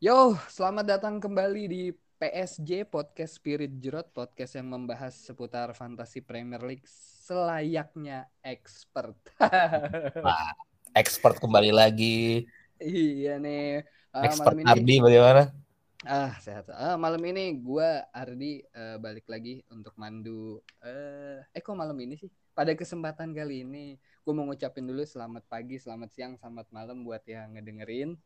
Yo, selamat datang kembali di PSJ Podcast Spirit Jerot, podcast yang membahas seputar fantasi Premier League selayaknya expert. Nah, expert kembali lagi. iya nih. Uh, expert malam ini, Ardi bagaimana? ah sehat. Ah, malam ini gua Ardi eh, balik lagi untuk mandu. Eh, eh kok malam ini sih? Pada kesempatan kali ini, gue mau ngucapin dulu selamat pagi, selamat siang, selamat malam buat yang ngedengerin.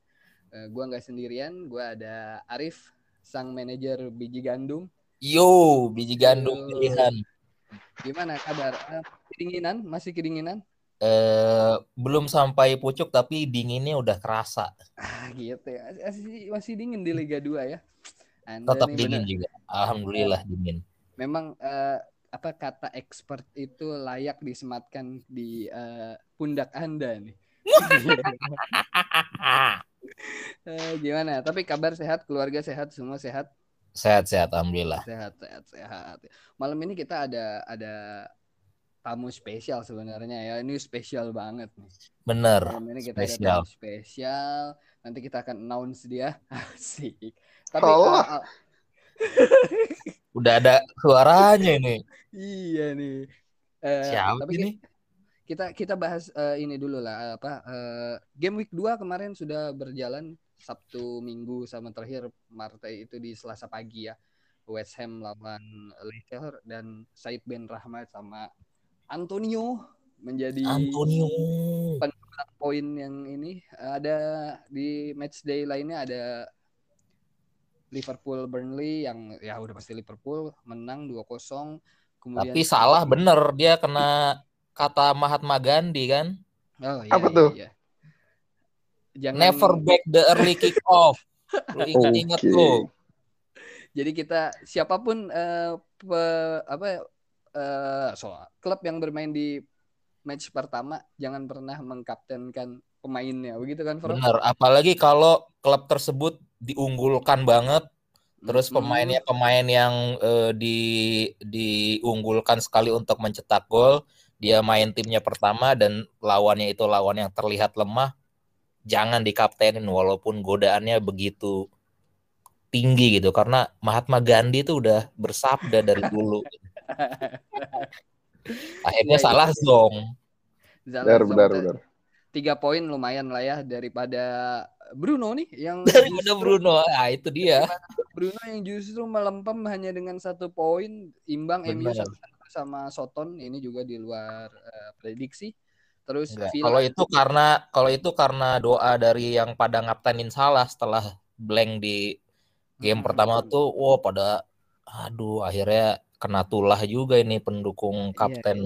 Eh, gua nggak sendirian, gua ada Arif, sang manajer biji gandum. Yo, biji gandum Yo. pilihan. Gimana kabar? Eh, kedinginan? Masih kedinginan? Eh, belum sampai pucuk tapi dinginnya udah kerasa. Ah, gitu ya. Masih, masih dingin di Liga 2 ya. Anda Tetap dingin bener. juga. Alhamdulillah dingin. Memang eh, apa kata expert itu layak disematkan di eh, pundak Anda nih. Eh, gimana? Tapi kabar sehat, keluarga sehat, semua sehat, Sehat-sehat alhamdulillah. sehat, sehat, sehat. Malam ini kita ada ada tamu spesial sebenarnya ya. Ini spesial banget nih. Bener. Malam ini kita Spesial. ada tamu spesial. Nanti kita akan announce dia. Asik. Tapi Halo. uh, uh, Udah ada suaranya ini. iya nih. Eh, Siapa tapi ini? ki- kita kita bahas eh, ini dulu lah apa eh, game week 2 kemarin sudah berjalan Sabtu Minggu sama terakhir Martai itu di Selasa pagi ya. West Ham lawan Leicester dan Said Ben Rahmat sama Antonio menjadi Antonio. poin yang ini ada di match day lainnya ada Liverpool Burnley yang ya udah pasti Liverpool menang 2-0 kemudian Tapi salah bener dia kena kata Mahatma Gandhi kan. oh, iya, Apa iya, tuh? iya. Jangan, Never back the early kick off. Lu ingat-ingat Oke. lu. jadi kita siapa pun eh, pe- apa eh so, klub yang bermain di match pertama jangan pernah mengkaptenkan pemainnya begitu kan Fro? Bener, apalagi kalau klub tersebut diunggulkan banget, terus pemainnya pemain yang eh, di diunggulkan sekali untuk mencetak gol, dia main timnya pertama dan lawannya itu lawan yang terlihat lemah, jangan dikaptenin walaupun godaannya begitu tinggi gitu karena Mahatma Gandhi itu udah bersabda dari dulu. Akhirnya Iya, salah iya. zong. Zalazon Benar, benar, benar. tiga poin lumayan lah ya daripada Bruno nih yang Daripada justru- Bruno, ah itu dia. Bruno yang justru melempem hanya dengan satu poin imbang MU Benar. satu sama Soton ini juga di luar eh, prediksi terus. Villa Kalau itu karena kalau itu karena doa dari yang pada ngaptenin salah setelah blank di game Hmm. pertama tuh, wow pada aduh akhirnya kena tulah juga ini pendukung Iya, kapten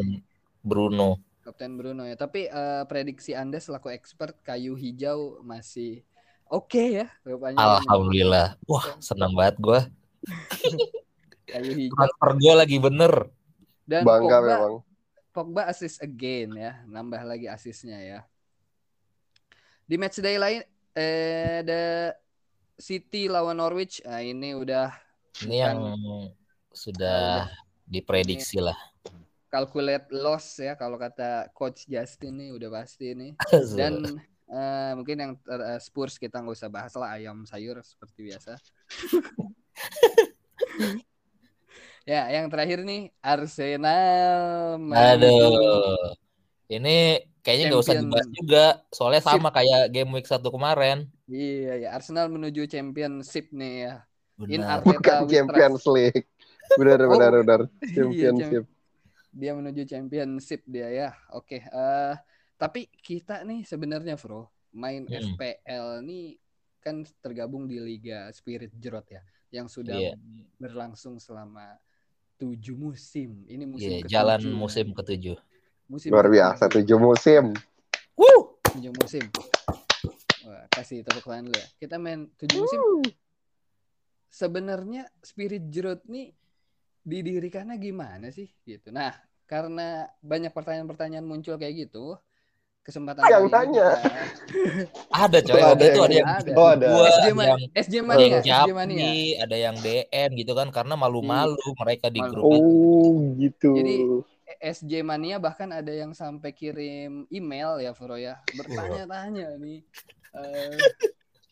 Bruno. Kapten Bruno ya tapi eh, prediksi Anda selaku expert kayu hijau masih oke ya rupanya Alhamdulillah. Wah, senang banget gua. kayu hijau Transfer gua lagi bener. Dan Bangga Pogba memang. Pogba assist again ya, nambah lagi asisnya ya. Di match day lain eh ada City lawan Norwich. Nah, ini udah Ini yang sudah diprediksi lah. calculate loss ya kalau kata coach Justin nih udah pasti nih. Dan eh, mungkin yang ter- eh, Spurs kita nggak usah bahas lah ayam sayur seperti biasa. ya, yang terakhir nih Arsenal. menuju- Aduh. Ini kayaknya nggak usah dibahas juga, soalnya sama kayak game week satu kemarin. Iya, ya Arsenal menuju championship nih ya. In Benar. Arteta Bukan Champions League. Benar, Oh. benar, benar. Iya, Championship. Dia menuju championship dia ya. Oke, eh tapi kita nih sebenarnya Bro, main Hmm. FPL nih kan tergabung di Liga Spirit Jerot ya, yang sudah Iya. berlangsung selama tujuh musim. Ini musim Iya, ketujuh. jalan musim ketujuh. Musim Luar biasa ketujuh. tujuh musim. Tujuh musim. Wah, kasih tepuk tangan dulu ya. Kita main tujuh musim. Sebenarnya Spirit Jerot nih didirikannya gimana sih gitu. Nah, karena banyak pertanyaan-pertanyaan muncul kayak gitu, kesempatan Yang tanya. Ada coy, waktu ada itu yang- ada yang ada. Oh, ada. gua, SJ, ada yang SJ Mania, SJ Mania. Ada yang DM gitu kan karena malu-malu mereka di grup. Oh, gitu. Jadi, SJ Mania bahkan ada yang sampai kirim email ya Fro ya, bertanya-tanya nih. eh,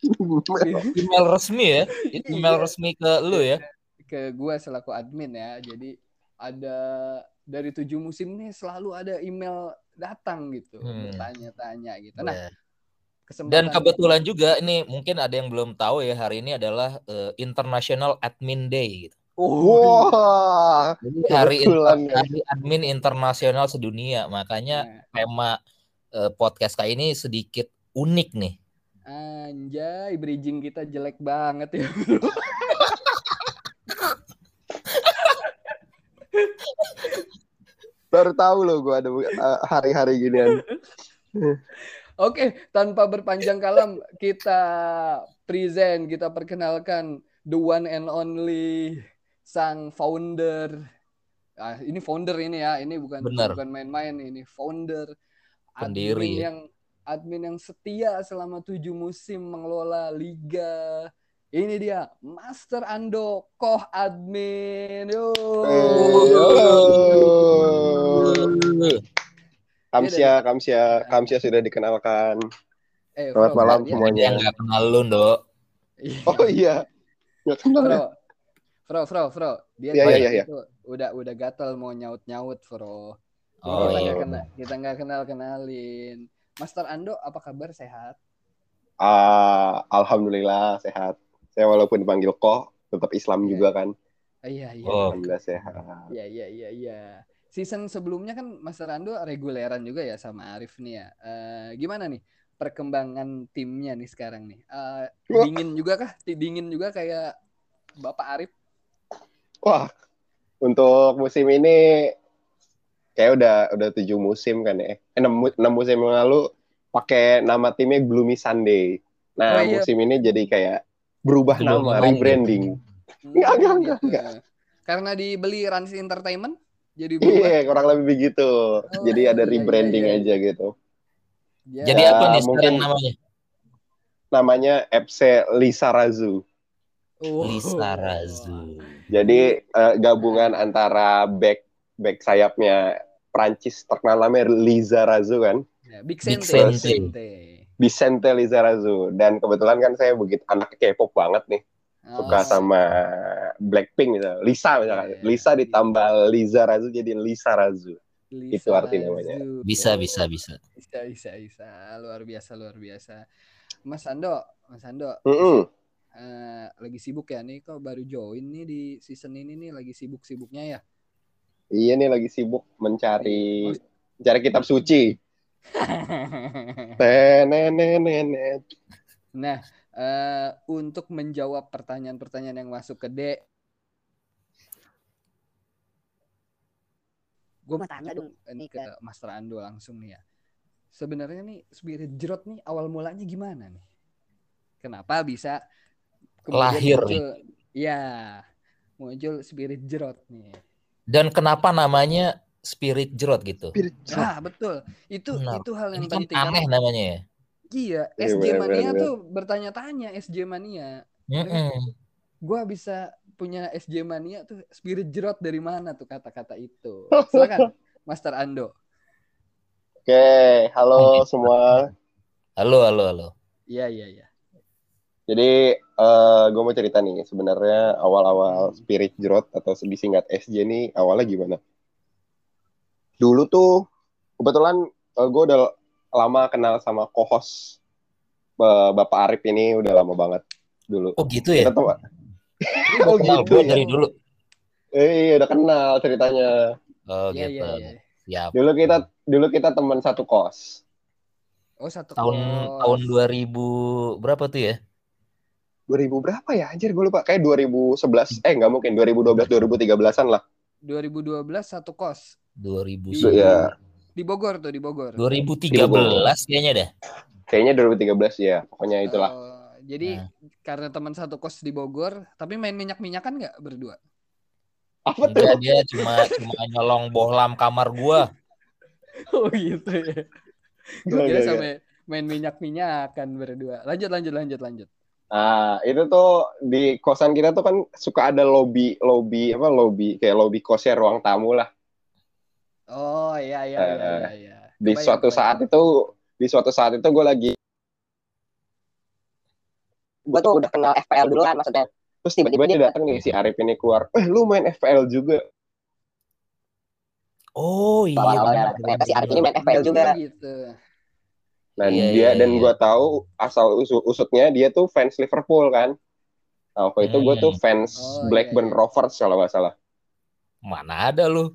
Email resmi ya. Email Iya. resmi ke lu ya. ke gua selaku admin ya. Jadi ada dari tujuh musim nih selalu ada email datang gitu, Hmm. bertanya-tanya gitu. Nah, Ya. kesempatan Dan kebetulan juga ini mungkin ada yang belum tahu ya hari ini adalah eh, International Admin Day gitu. Wah, Jadi hari, inter- ya. hari admin internasional sedunia. Makanya nah, tema eh, podcast kali ini sedikit unik nih. anjay, bridging kita jelek banget ya, bro. baru tahu loh gue ada uh, hari-hari ginian. Oke, tanpa berpanjang kalam, kita present, kita perkenalkan the one and only sang founder. Ah, ini founder ini ya, ini bukan Benar. bukan main-main ini founder. Pendiri admin ya. yang admin yang setia selama tujuh musim mengelola liga. Ini dia Master Ando Koh Admin. Yo. Yo. Kamsia, Kamsia, Kamsia sudah dikenalkan. Eh, Selamat Bro, malam ya. semuanya. Yang nggak kenal lu, Dok. Iya. Oh iya, nggak kenal ya? Bro, Bro, Bro, Bro. Dia Iya, tadi iya, iya. itu udah udah gatel mau nyaut-nyaut, Bro. Jadi Oh kita iya. nggak kenal, kita nggak kenal kenalin. Master Ando, apa kabar? Sehat? Ah, Alhamdulillah sehat. Saya walaupun dipanggil Koh, tetap Islam Iya. juga kan. Ah, iya, iya. Oh. Alhamdulillah sehat. Iya, iya, iya, iya. Season sebelumnya kan Master Ando reguleran juga ya sama Arif nih ya. Eh, gimana nih perkembangan timnya nih sekarang nih? Eh, Wah. dingin juga kah? Dingin juga kayak Bapak Arif? Wah, untuk musim ini kayak udah udah tujuh musim kan ya. Eh, enam, enam musim yang lalu pakai nama timnya Gloomy Sunday. Oh, Nah, iya. musim ini jadi kayak berubah Belum nama, rebranding. Enggak, enggak, enggak, gitu. enggak. Karena dibeli Rans Entertainment jadi berubah. Iya, kurang lebih begitu. jadi ada iya, iya, rebranding iya. aja gitu. Ya. Jadi apa nih sekarang mungkin- namanya? Namanya FC Lisa Razu. Oh. Lisa Razu. Jadi eh, gabungan antara back back sayapnya Prancis terkenal namanya Liza Razu kan, Ya, Big Big Sente. Sente. Vicente Liza Razu dan kebetulan kan saya begitu anak K-pop banget nih, suka Oh. sama Blackpink misalnya, Lisa misalkan, Iya. Lisa ditambah Liza Razu jadi Lisa Razu. Lisa itu arti namanya. Bisa, Oh. bisa, bisa. Bisa, bisa, bisa. Luar biasa, luar biasa. Mas Ando, Mas Ando, Mm-mm. eh, lagi sibuk ya nih kok baru join nih di season ini nih lagi sibuk-sibuknya ya. Iya nih lagi sibuk mencari mencari kitab suci. Tenenenenet. nah, eh, untuk menjawab pertanyaan-pertanyaan yang masuk ke D, gue mau tanya dong ini ke Master Ando langsung nih ya. Sebenarnya nih Spirit Jerot nih awal mulanya gimana nih? Kenapa bisa Lahir muncul, ya muncul Spirit Jerot nih? Dan kenapa namanya Spirit Jerot gitu? Ah betul, itu Benar. itu hal yang Ini kan penting. aneh karena- namanya ya. Iya, Iya, SJ benar, Mania benar, tuh bertanya-tanya SJ Mania. Mm-mm. Gua bisa punya SJ Mania tuh Spirit Jerot dari mana tuh kata-kata itu? Silakan, Master Ando. Oke, halo semua. Halo, halo, halo. Iya iya iya. Jadi gue mau cerita nih sebenarnya awal-awal Spirit Jerot atau disingkat SJ ini awalnya gimana? Dulu tuh kebetulan gue udah lama kenal sama co-host eh, Bapak Arif ini udah lama banget dulu. Oh gitu ya? Kita tuh Oh gitu gue ya? dari dulu. eh iya, udah kenal ceritanya. Oh Iya gitu. iya iya. Siap. Dulu kita dulu kita teman satu kos. Oh satu Tahun kos. tahun 2000 berapa tuh ya? 2000 berapa ya? Anjir gue lupa. Kayak 2011. Eh nggak mungkin 2012 2013-an lah. 2012 satu kos 2000 Iya. Ya, di Bogor tuh di Bogor. 2013 kayaknya dah. kayaknya 2013 ya. Pokoknya itulah. Oh, jadi Nah. karena teman satu kos di Bogor, tapi main minyak-minyakan nggak berdua? Apa tuh? Enggak dia cuma cuma nyolong bohlam kamar gua. Oh gitu ya. Gue kira sampai main minyak-minyakan berdua. Lanjut lanjut lanjut lanjut. Ah, itu tuh di kosan kita tuh kan suka ada lobby lobby apa lobby kayak lobby kosnya ruang tamu lah. Oh iya iya iya Eh, iya. iya. Di Kebayang, suatu kebayang. saat itu di suatu saat itu gue lagi gue tuh udah kenal FPL dulu kan maksudnya. Terus tiba-tiba dia datang nih si Arif ini keluar, eh lu main FPL juga. Oh iya. Benar, ternyata si Arif ini main FPL juga. Gitu. Nah Iya, dia iya, dan iya. gue tahu asal usul usutnya dia tuh fans Liverpool kan. Nah, waktu itu gue Hmm. tuh fans Oh, Blackburn iya, iya. Rovers kalau nggak salah. Mana ada lu?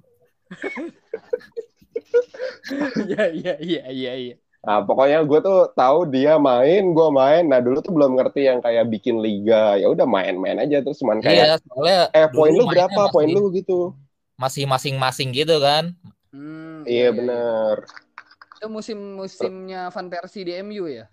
Iya iya iya iya iya. Nah, pokoknya gue tuh tahu dia main, gue main. Nah, dulu tuh belum ngerti yang kayak bikin liga. Ya udah main-main aja terus cuman kayak Iya, soalnya eh poin lu berapa? Poin lu gitu. Masih masing-masing gitu kan. Hmm, Iya bener. Itu musim-musimnya Van Persie di MU ya?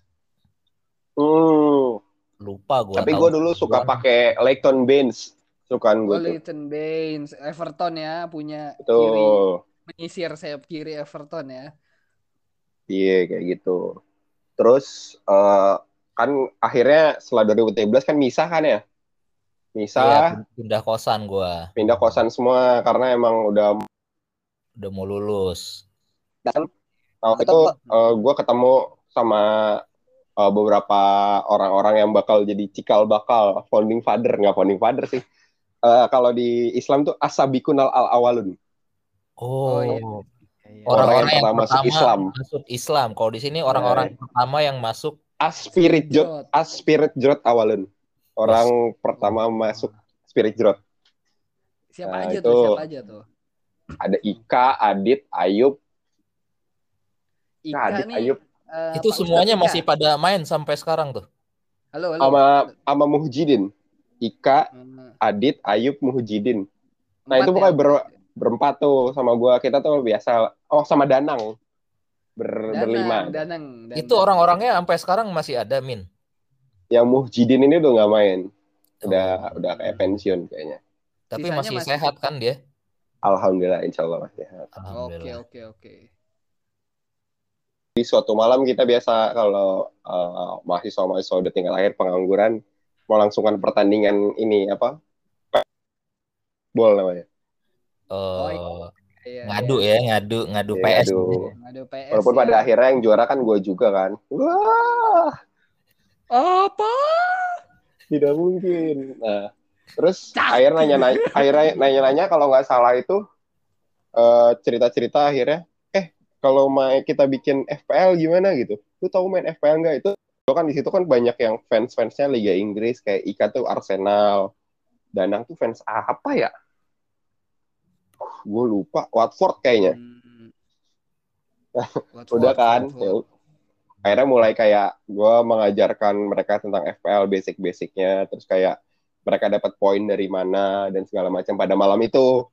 Hmm. Lupa gua. Tapi gue dulu suka pakai Leighton Baines. Sukaan gue tuh. Leighton Baines, Everton ya punya kiri Betul. menyisir sayap kiri Everton ya. Iya kayak gitu. Terus eh, kan akhirnya setelah 2013 kan misah kan ya? Misah, Iya, pindah kosan gua. pindah kosan semua karena emang udah Udah mau lulus. Dan Nah, waktu itu gue ketemu sama uh, beberapa orang-orang yang bakal jadi cikal bakal founding father nggak founding father sih. Uh, kalau di Islam tuh asabikunal al awalun. Oh, Oh, iya. Iya. orang-orang yang, pertama pertama masuk Islam. masuk Islam. Kalau di sini orang-orang pertama yang masuk Aspirit jot, Jot. aspirit jot awalun. Orang pertama masuk spirit jot. Siapa Nah, aja itu- tuh? Siapa aja tuh? Ada Ika, Adit, Ayub, Ika Adit, nih. Ayub, eh, itu Pak semuanya Ustadz Ika. masih pada main sampai sekarang tuh. Halo, halo. sama sama Muhjidin. Ika, Hmm, Adit, Ayub, Muhjidin. Nah, empat itu ya? pokoknya ber- berempat tuh sama gua. Kita tuh biasa oh sama Danang. Ber, Danang, berlima. Danang, Danang. Itu orang-orangnya sampai sekarang masih ada, Min. Yang Muhjidin ini udah nggak main. Udah Oh. udah kayak pensiun kayaknya. Tapi Sisanya masih, masih- sehat kan dia? Alhamdulillah, insya Allah masih sehat. Oke, oke, oke. Di suatu malam kita biasa kalau uh, mahasiswa-mahasiswa udah tinggal akhir pengangguran mau langsungkan pertandingan ini apa? Bol namanya. Oh, Oh, Iya, ngadu iya. ya, ngadu, ngadu Iya, PS. ngadu. Ngadu PS. Walaupun ya. pada akhirnya yang juara kan gue juga kan. Wah, apa? tidak mungkin. Nah, terus akhirnya nanya-nanya, akhirnya nanya-nanya kalau nggak salah itu eh, cerita-cerita akhirnya, eh kalau main kita bikin FPL gimana gitu? Lu tahu main FPL nggak itu? Lo kan di situ kan banyak yang fans-fansnya Liga Inggris kayak Ika tuh Arsenal, Danang tuh fans apa ya? Gue lupa, Watford kayaknya. Hmm. Udah kan, Watford. ya akhirnya mulai kayak gue mengajarkan mereka tentang FPL basic-basicnya, terus kayak mereka dapat poin dari mana dan segala macam pada malam itu.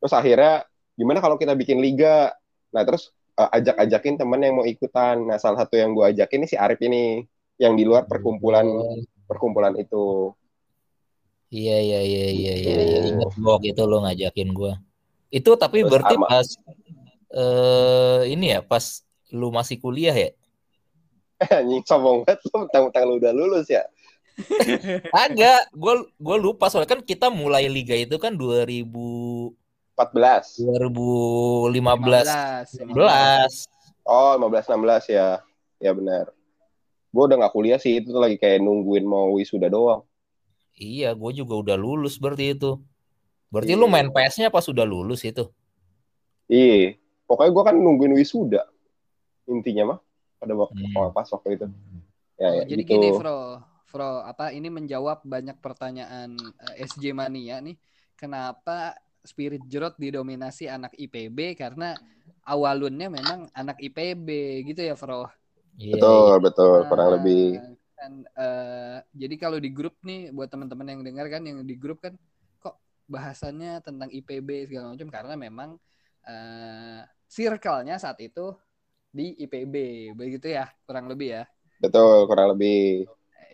Terus akhirnya gimana kalau kita bikin liga? Nah terus eh, ajak-ajakin temen yang mau ikutan. Nah salah satu yang gue ajakin ini si Arif ini yang di luar perkumpulan perkumpulan itu. Iya iya iya iya iya Gitu. iya. ingat gua waktu itu lo ngajakin gua. Itu tapi Terus berarti sama- pas eh ini ya pas lu masih kuliah ya? Anjing sombong banget lu mentang-mentang lu udah lulus ya. Agak, gua gua lupa soalnya kan kita mulai liga itu kan 2000 14. 2015 15. 11. Oh 15 16 ya. Ya benar. Gue udah nggak kuliah sih itu tuh lagi kayak nungguin mau wisuda doang. Iya, gue juga udah lulus berarti itu. Berarti Iya. lu main PS-nya pas udah lulus itu. Iya, pokoknya gue kan nungguin wisuda intinya mah pada waktu Hmm. oh, pas waktu itu. Ya, Oh, ya jadi gitu. gini, Fro. Fro, apa ini menjawab banyak pertanyaan eh, SJ Mania nih. Kenapa Spirit Jerot didominasi anak IPB karena awalunnya memang anak IPB gitu ya, Fro. Iya, Betul, betul, kurang Nah, lebih. kan, eh, jadi kalau di grup nih buat teman-teman yang dengar kan yang di grup kan kok bahasannya tentang IPB segala macam karena memang eh circle-nya saat itu di IPB begitu ya kurang lebih ya. Betul, kurang lebih.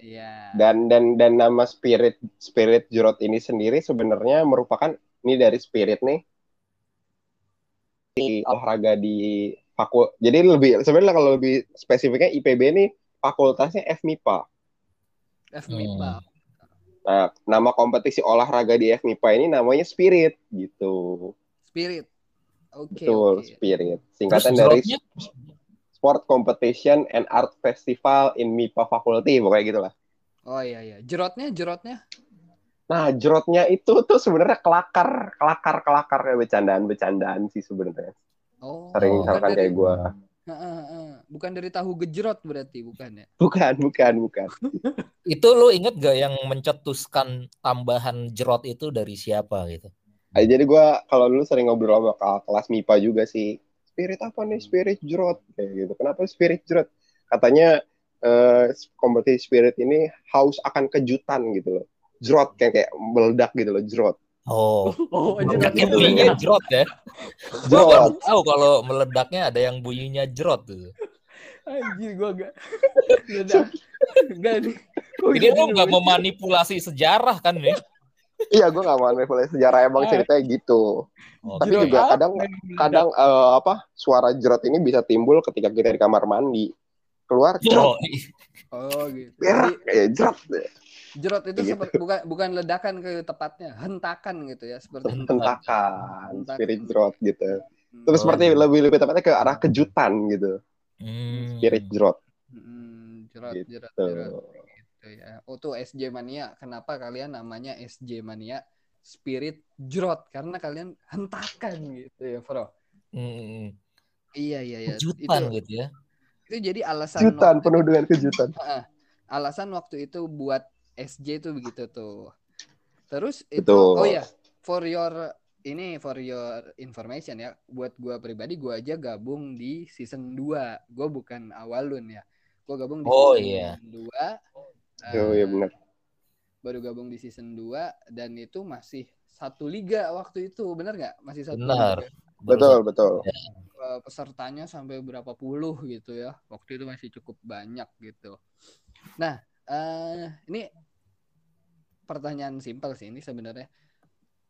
Iya. Dan dan dan nama spirit spirit Jurot ini sendiri sebenarnya merupakan ini dari spirit nih di olahraga di fakul. Jadi lebih sebenarnya kalau lebih spesifiknya IPB ini fakultasnya FMIPA. FMIPA. Nah, nama kompetisi olahraga di FMIPA ini namanya Spirit gitu. Spirit. Oke, Betul, oke. Spirit. Terus Singkatan dari? Sport Competition and Art Festival in MIPA Faculty, pokoknya gitulah. Oh iya iya. Jerotnya jerotnya. Nah, jerotnya itu tuh sebenarnya kelakar, kelakar, kelakar kayak bercandaan-bercandaan sih sebenarnya. Oh. Sering misalkan dari, kayak gua. Heeh, heeh. bukan dari tahu gejrot berarti bukan ya? Bukan, bukan, bukan. Itu lu inget gak yang mencetuskan tambahan jerot itu dari siapa gitu? Ah, Jadi gua kalau dulu sering ngobrol sama kakak kelas MIPA juga sih. Spirit apa nih? Spirit jerot kayak gitu. Kenapa spirit jerot? Katanya eh kompetisi spirit ini haus akan kejutan gitu loh. Jerot kayak kayak meledak gitu loh, jerot. Oh, Oh, meledaknya bunyinya jerot ya. Jerot. tahu kalau meledaknya ada yang bunyinya jerot tuh. Anjir gua gak Gak Gak nih gitu lu nggak lucu? memanipulasi sejarah kan nih? Iya, gua nggak mau manipulasi sejarah emang Ah. ceritanya gitu. Oh, Tapi Jerot juga apa kadang kadang eh, apa suara jerot ini bisa timbul ketika kita di kamar mandi. Keluar jerot, Oh, gitu berak, Jadi eh, jerot. Jerot itu Gitu. seperti bukan bukan ledakan ke tepatnya Hentakan gitu ya Seperti Hentakan. Hentakan, spirit jerot gitu. Hmm. Terus Oh, seperti iya. lebih lebih tepatnya ke arah kejutan gitu. hmm. Spirit jerot. Hmm, jerot, Gitu. jerot, jerot. Gitu ya. Oh tuh SJ Mania. Kenapa kalian namanya SJ Mania? Spirit Jerot karena kalian hentakan gitu ya, Bro. Hmm. Iya iya iya. Kejutan itu, gitu ya. itu jadi alasan Kejutan penuh dengan kejutan. Heeh. alasan waktu itu buat SJ itu begitu tuh. Terus itu Betul. oh ya, for your ini for your information ya, buat gua pribadi gua aja gabung di season 2. Gua bukan awalun ya. Gua gabung di Oh, season iya. 2. Oh iya benar. Baru gabung di season 2 dan itu masih satu liga waktu itu, bener nggak? Masih satu Benar. liga. Betul, betul. Eh, pesertanya sampai berapa puluh gitu ya. Waktu itu masih cukup banyak gitu. Nah, eh ini pertanyaan simpel sih ini sebenarnya.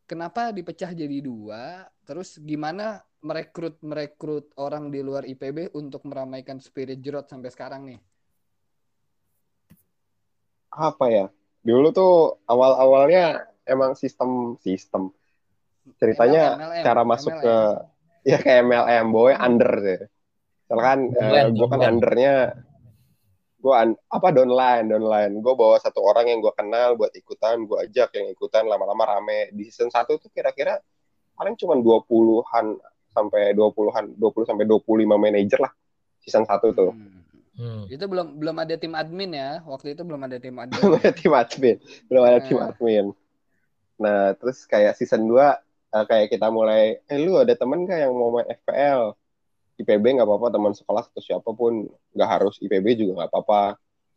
Kenapa dipecah jadi dua? Terus gimana merekrut merekrut orang di luar IPB untuk meramaikan Spirit Jerot sampai sekarang nih? Apa ya? Dulu tuh awal-awalnya emang sistem sistem ceritanya MLM, cara MLM. masuk ke ya kayak MLM boy under sih. Misalkan Downline, gue kan undernya gue apa downline downline gue bawa satu orang yang gue kenal buat ikutan gue ajak yang ikutan lama-lama rame di season 1 tuh kira-kira paling cuma 20-an sampai 20-an 20 sampai 25 manajer lah season 1 tuh Hmm. Hmm. Itu belum belum ada tim admin ya. Waktu itu belum ada tim admin. belum ada tim admin belum ada tim Nah. admin nah terus kayak season 2 eh, kayak kita mulai eh lu ada temen gak yang mau main FPL IPB nggak apa-apa teman sekelas atau siapa pun nggak harus IPB juga nggak apa-apa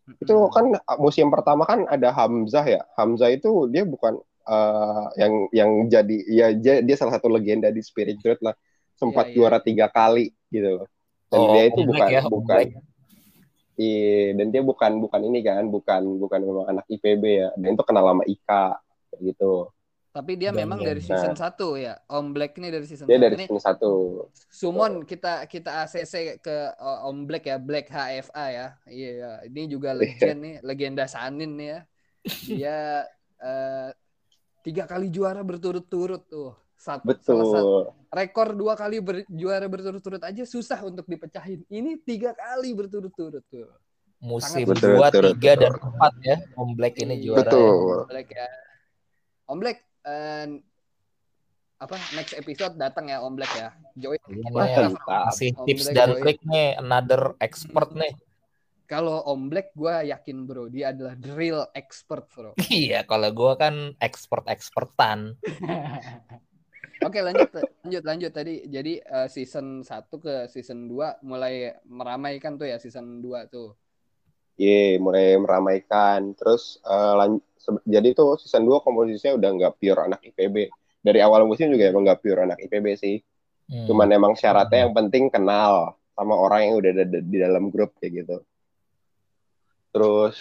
itu kan musim pertama kan ada Hamzah ya Hamzah itu dia bukan eh, yang yang jadi ya dia, salah satu legenda di Spirit Dread lah sempat Iya, iya. juara tiga kali gitu loh dan Oh, dia itu bukan ya, bukan Black. Iya, dan dia bukan bukan ini kan, bukan bukan memang anak IPB ya. Dan itu kenal sama Ika gitu. Tapi dia Dan memang dari season 1 ya. Om Black ini dari season Dia 1. dari Ini season satu. Sumon kita kita ACC ke uh, Om Black ya, Black HFA ya. Iya, ini juga legend nih, legenda Sanin nih ya. Dia eh, tiga kali juara berturut-turut tuh. Satu- Betul. rekor dua kali ber- juara berturut-turut aja susah untuk dipecahin. Ini tiga kali berturut-turut tuh. Musim Sangat- Betul, 2, betul, 3, dan. 4 ya. Om Black ini Iya. juara. Betul. ya. Om Black ya. Om Black eh, apa next episode datang ya Om Black ya. Join Mantap. Kasih Om tips Black, dan trik nih. Another expert nih. Kalau Om Black gue yakin bro dia adalah the real expert bro. Iya, kalau gua kan expert-expertan. Oke lanjut lanjut lanjut tadi jadi eh, season 1 ke season 2 mulai meramaikan tuh ya season 2 tuh. Iya, mulai meramaikan. Terus lan- se- jadi tuh season 2 komposisinya udah nggak pure anak IPB. Dari awal musim juga emang nggak pure anak IPB sih. Hmm. Cuman emang syaratnya yang penting kenal sama orang yang udah ada di dalam grup kayak gitu. Terus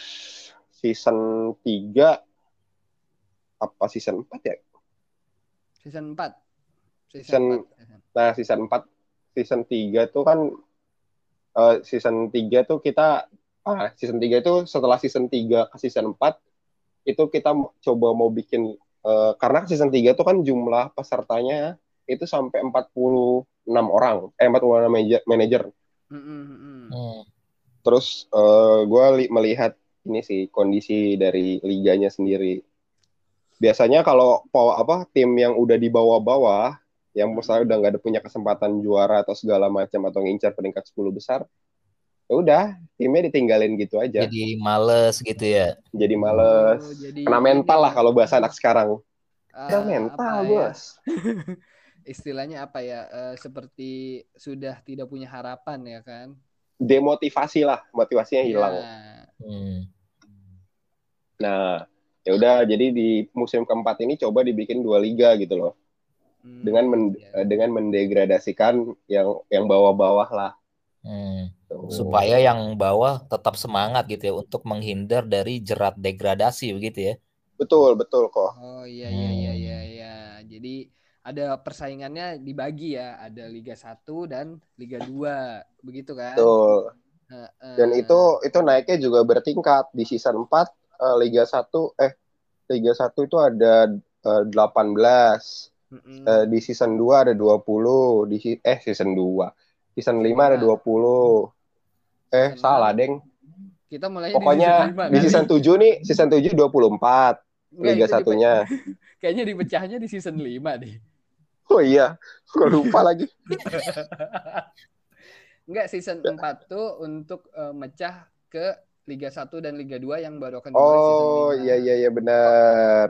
season 3 apa season 4 ya? Season 4. Season- 4. Nah, season 4 season 3 tuh kan eh, season 3 tuh kita ah season 3 itu setelah season 3 ke season 4 itu kita coba mau bikin eh, karena season 3 tuh kan jumlah pesertanya itu sampai 46 orang, eh 46 manajer, manajer. Mm, mm, mm. Hmm. Terus gue melihat ini sih kondisi dari liganya sendiri. Biasanya kalau apa tim yang udah di bawah-bawah, yang misalnya udah nggak ada punya kesempatan juara atau segala macam atau ngincar peringkat 10 besar, ya udah timnya ditinggalin gitu aja. Jadi males gitu ya. Jadi males. Oh, jadi Kena mental lah kalau bahasa anak sekarang. Kena mental, ya, bos. istilahnya apa ya eh, seperti sudah tidak punya harapan ya kan Demotivasi lah, motivasinya hilang. Ya. Hmm. Nah, ya udah jadi di musim keempat ini coba dibikin dua liga gitu loh. Hmm, Dengan men- ya. dengan mendegradasikan yang yang bawah-bawah lah. Hmm. Supaya yang bawah tetap semangat gitu ya untuk menghindar dari jerat degradasi begitu ya. betul betul kok. Oh iya iya iya Hmm. iya iya. Jadi ada persaingannya dibagi ya, ada Liga 1 dan Liga 2. Begitu kan? Betul. Heeh. Dan itu itu naiknya juga bertingkat di season 4 eh, Liga 1 eh Liga 1 itu ada eh, 18. Mm-mm. Eh, di season 2 ada 20, di si- eh season 2. Season 5 ada 20. Eh, Season salah. Deng. kita mulai Pokoknya di season 7 nih, season 7 24 Liga satunya. Kayaknya dipecahnya di season 5 deh. Oh iya, gue lupa lagi. Enggak, season 4 tuh untuk eh, mecah ke Liga 1 dan Liga 2 yang baru akan dimulai season Oh 5. iya iya iya benar.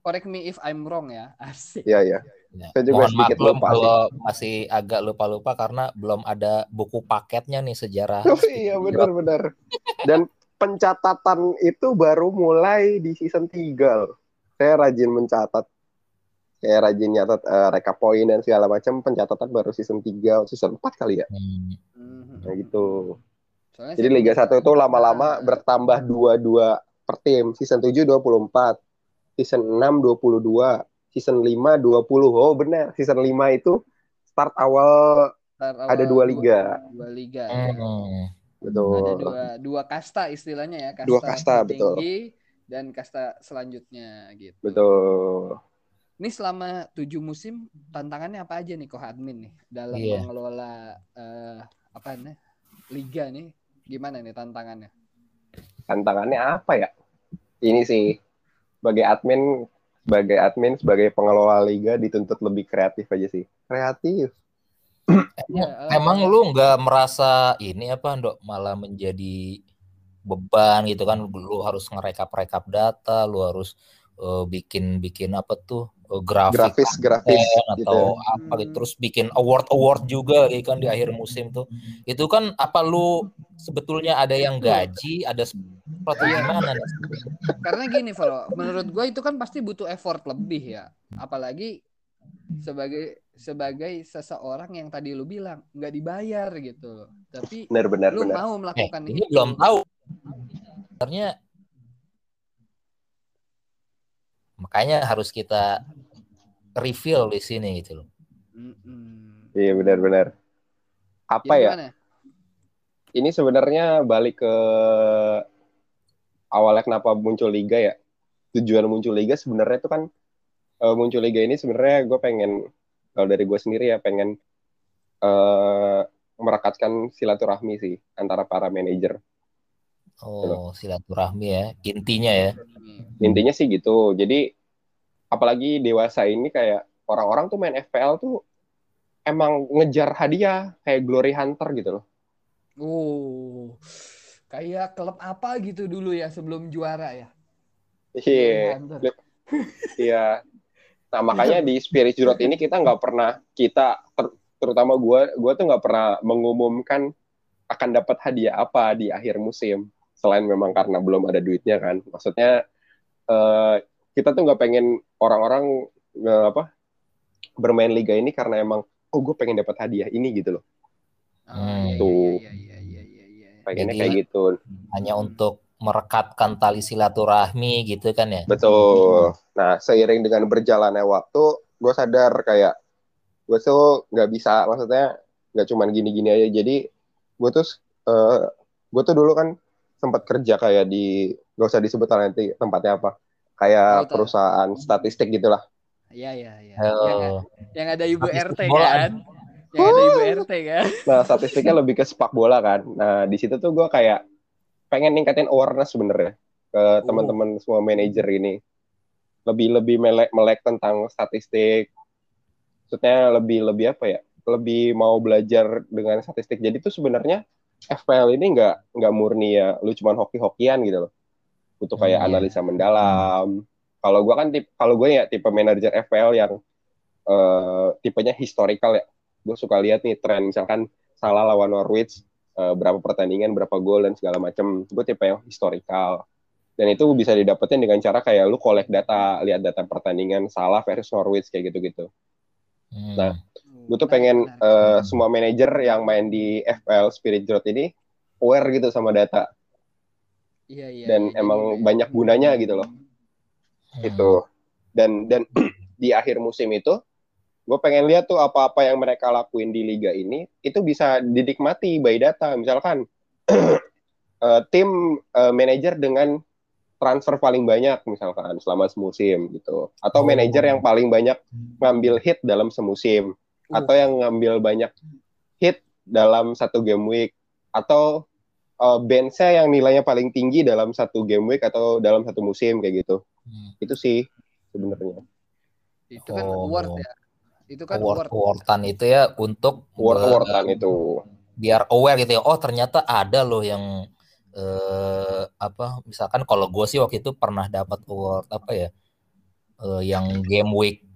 Correct me if I'm wrong ya. Asik. Iya iya. Ya. Saya juga Mohon sedikit maklum lupa sih. kalau masih agak lupa-lupa karena belum ada buku paketnya nih sejarah. Oh iya benar-benar. Dan pencatatan itu baru mulai di season 3 loh. Saya rajin mencatat. Saya rajin nyatat eh, rekap poin dan segala macam. Pencatatan baru season 3, season 4 kali ya. Hmm. Nah gitu. Soalnya Jadi Liga belum 1 itu lama-lama bertambah 22 per tim. Season 7 24. Season 6 22. Season 5 20. Oh benar, season 5 itu start awal Ntar awal ada dua liga. Dua liga. Hmm. betul. Ada dua dua kasta istilahnya ya, kasta, Dua kasta, betul. tinggi dan kasta selanjutnya gitu. Betul. Ini selama tujuh musim tantangannya apa aja nih kok admin nih dalam Iya. mengelola eh, apa nih liga nih gimana nih tantangannya? Tantangannya apa ya? Ini sih sebagai admin sebagai admin sebagai pengelola liga dituntut lebih kreatif aja sih. Kreatif. Ya, eh, Emang lu nggak merasa ini apa, Dok, malah menjadi beban gitu kan? Lu harus ngerekap-rekap data, lu harus eh, bikin-bikin apa tuh eh, grafik Grafis grafis konten gitu. atau apa gitu. Terus bikin award-award juga gitu kan di akhir musim tuh. Itu kan apa lu sebetulnya ada yang gaji, ada seperti Iya. gimana nih? Karena gini, Valo, menurut gue itu kan pasti butuh effort lebih ya. Apalagi sebagai sebagai seseorang yang tadi lu bilang nggak dibayar gitu loh. Tapi Benar benar lu benar. mau Eh, melakukan ini itu. belum tahu. Sebenarnya makanya harus kita reveal di sini gitu loh. Mm-mm. Iya benar benar. Apa Jadi ya? gimana? Ini sebenarnya balik ke awalnya kenapa muncul liga ya. Tujuan muncul liga sebenarnya itu kan eh, muncul liga ini sebenarnya gue pengen kalau dari gue sendiri ya pengen eh merekatkan silaturahmi sih antara para manajer. Oh, silaturahmi ya, intinya ya. Nih. Intinya sih gitu. Jadi apalagi dewasa ini kayak orang-orang tuh main FPL tuh emang ngejar hadiah kayak Glory Hunter gitu loh. Oh, kayak klub apa gitu dulu ya sebelum juara ya? Iya. Hunter. Iya. Nah makanya di Spirit Jurot ini kita nggak pernah kita ter- terutama gue gue tuh nggak pernah mengumumkan akan dapat hadiah apa di akhir musim selain memang karena belum ada duitnya kan. Maksudnya eh, kita tuh nggak pengen orang-orang eh, apa bermain liga ini karena emang oh gue pengen dapat hadiah ini gitu loh. Oh, Hmm. iya, Tuh. iya, iya, iya, iya, iya. Pengennya Jadi- kayak gitu. Hanya untuk merekatkan tali silaturahmi gitu kan ya. Betul. Nah, seiring dengan berjalannya waktu, gue sadar kayak gue tuh nggak bisa, maksudnya nggak cuman gini-gini aja. Jadi gue tuh, eh gue tuh dulu kan sempat kerja kayak di, gak usah disebut lah nanti tempatnya apa, kayak tahu. perusahaan statistik gitulah. Iya, iya, iya. Yang, yang ada ibu RT kan? Yang ada ibu RT kan? Nah, statistiknya lebih ke sepak bola kan. Nah, di situ tuh gue kayak pengen ningkatin awareness sebenarnya ke teman-teman semua manajer ini. Lebih lebih melek melek tentang statistik. Maksudnya lebih lebih apa ya? Lebih mau belajar dengan statistik. Jadi tuh sebenarnya FPL ini nggak nggak murni ya. Lu cuman hoki-hokian gitu loh. Butuh kayak Hmm, iya. analisa mendalam. Kalau gua kan tip kalau gue ya tipe manajer FPL yang eh, tipenya historical ya gue suka lihat nih tren misalkan salah lawan Norwich eh, berapa pertandingan berapa gol dan segala macam gue tipe yang historical dan itu bisa didapetin dengan cara kayak lu collect data lihat data pertandingan salah versus Norwich kayak gitu-gitu. Hmm. Nah, gue tuh pengen eh, semua manajer yang main di FPL Spirit Drought ini aware gitu sama data. Iya, iya, dan iya, emang jadi- banyak gunanya gitu loh. Hmm. itu. Dan dan di akhir musim itu gue pengen lihat tuh apa-apa yang mereka lakuin di liga ini itu bisa dinikmati by data misalkan eh, tim eh, manajer dengan transfer paling banyak misalkan selama semusim gitu atau Oh. manajer yang paling banyak ngambil hit dalam semusim Uh. atau yang ngambil banyak hit dalam satu game week atau uh, benchnya yang nilainya paling tinggi dalam satu game week atau dalam satu musim kayak gitu Hmm. itu sih sebenarnya itu kan Oh. award ya. Itu kan award award. awardan itu ya untuk award awardan itu biar aware gitu ya oh ternyata ada loh yang eh, apa misalkan kalau gue sih waktu itu pernah dapat award apa ya eh, yang game week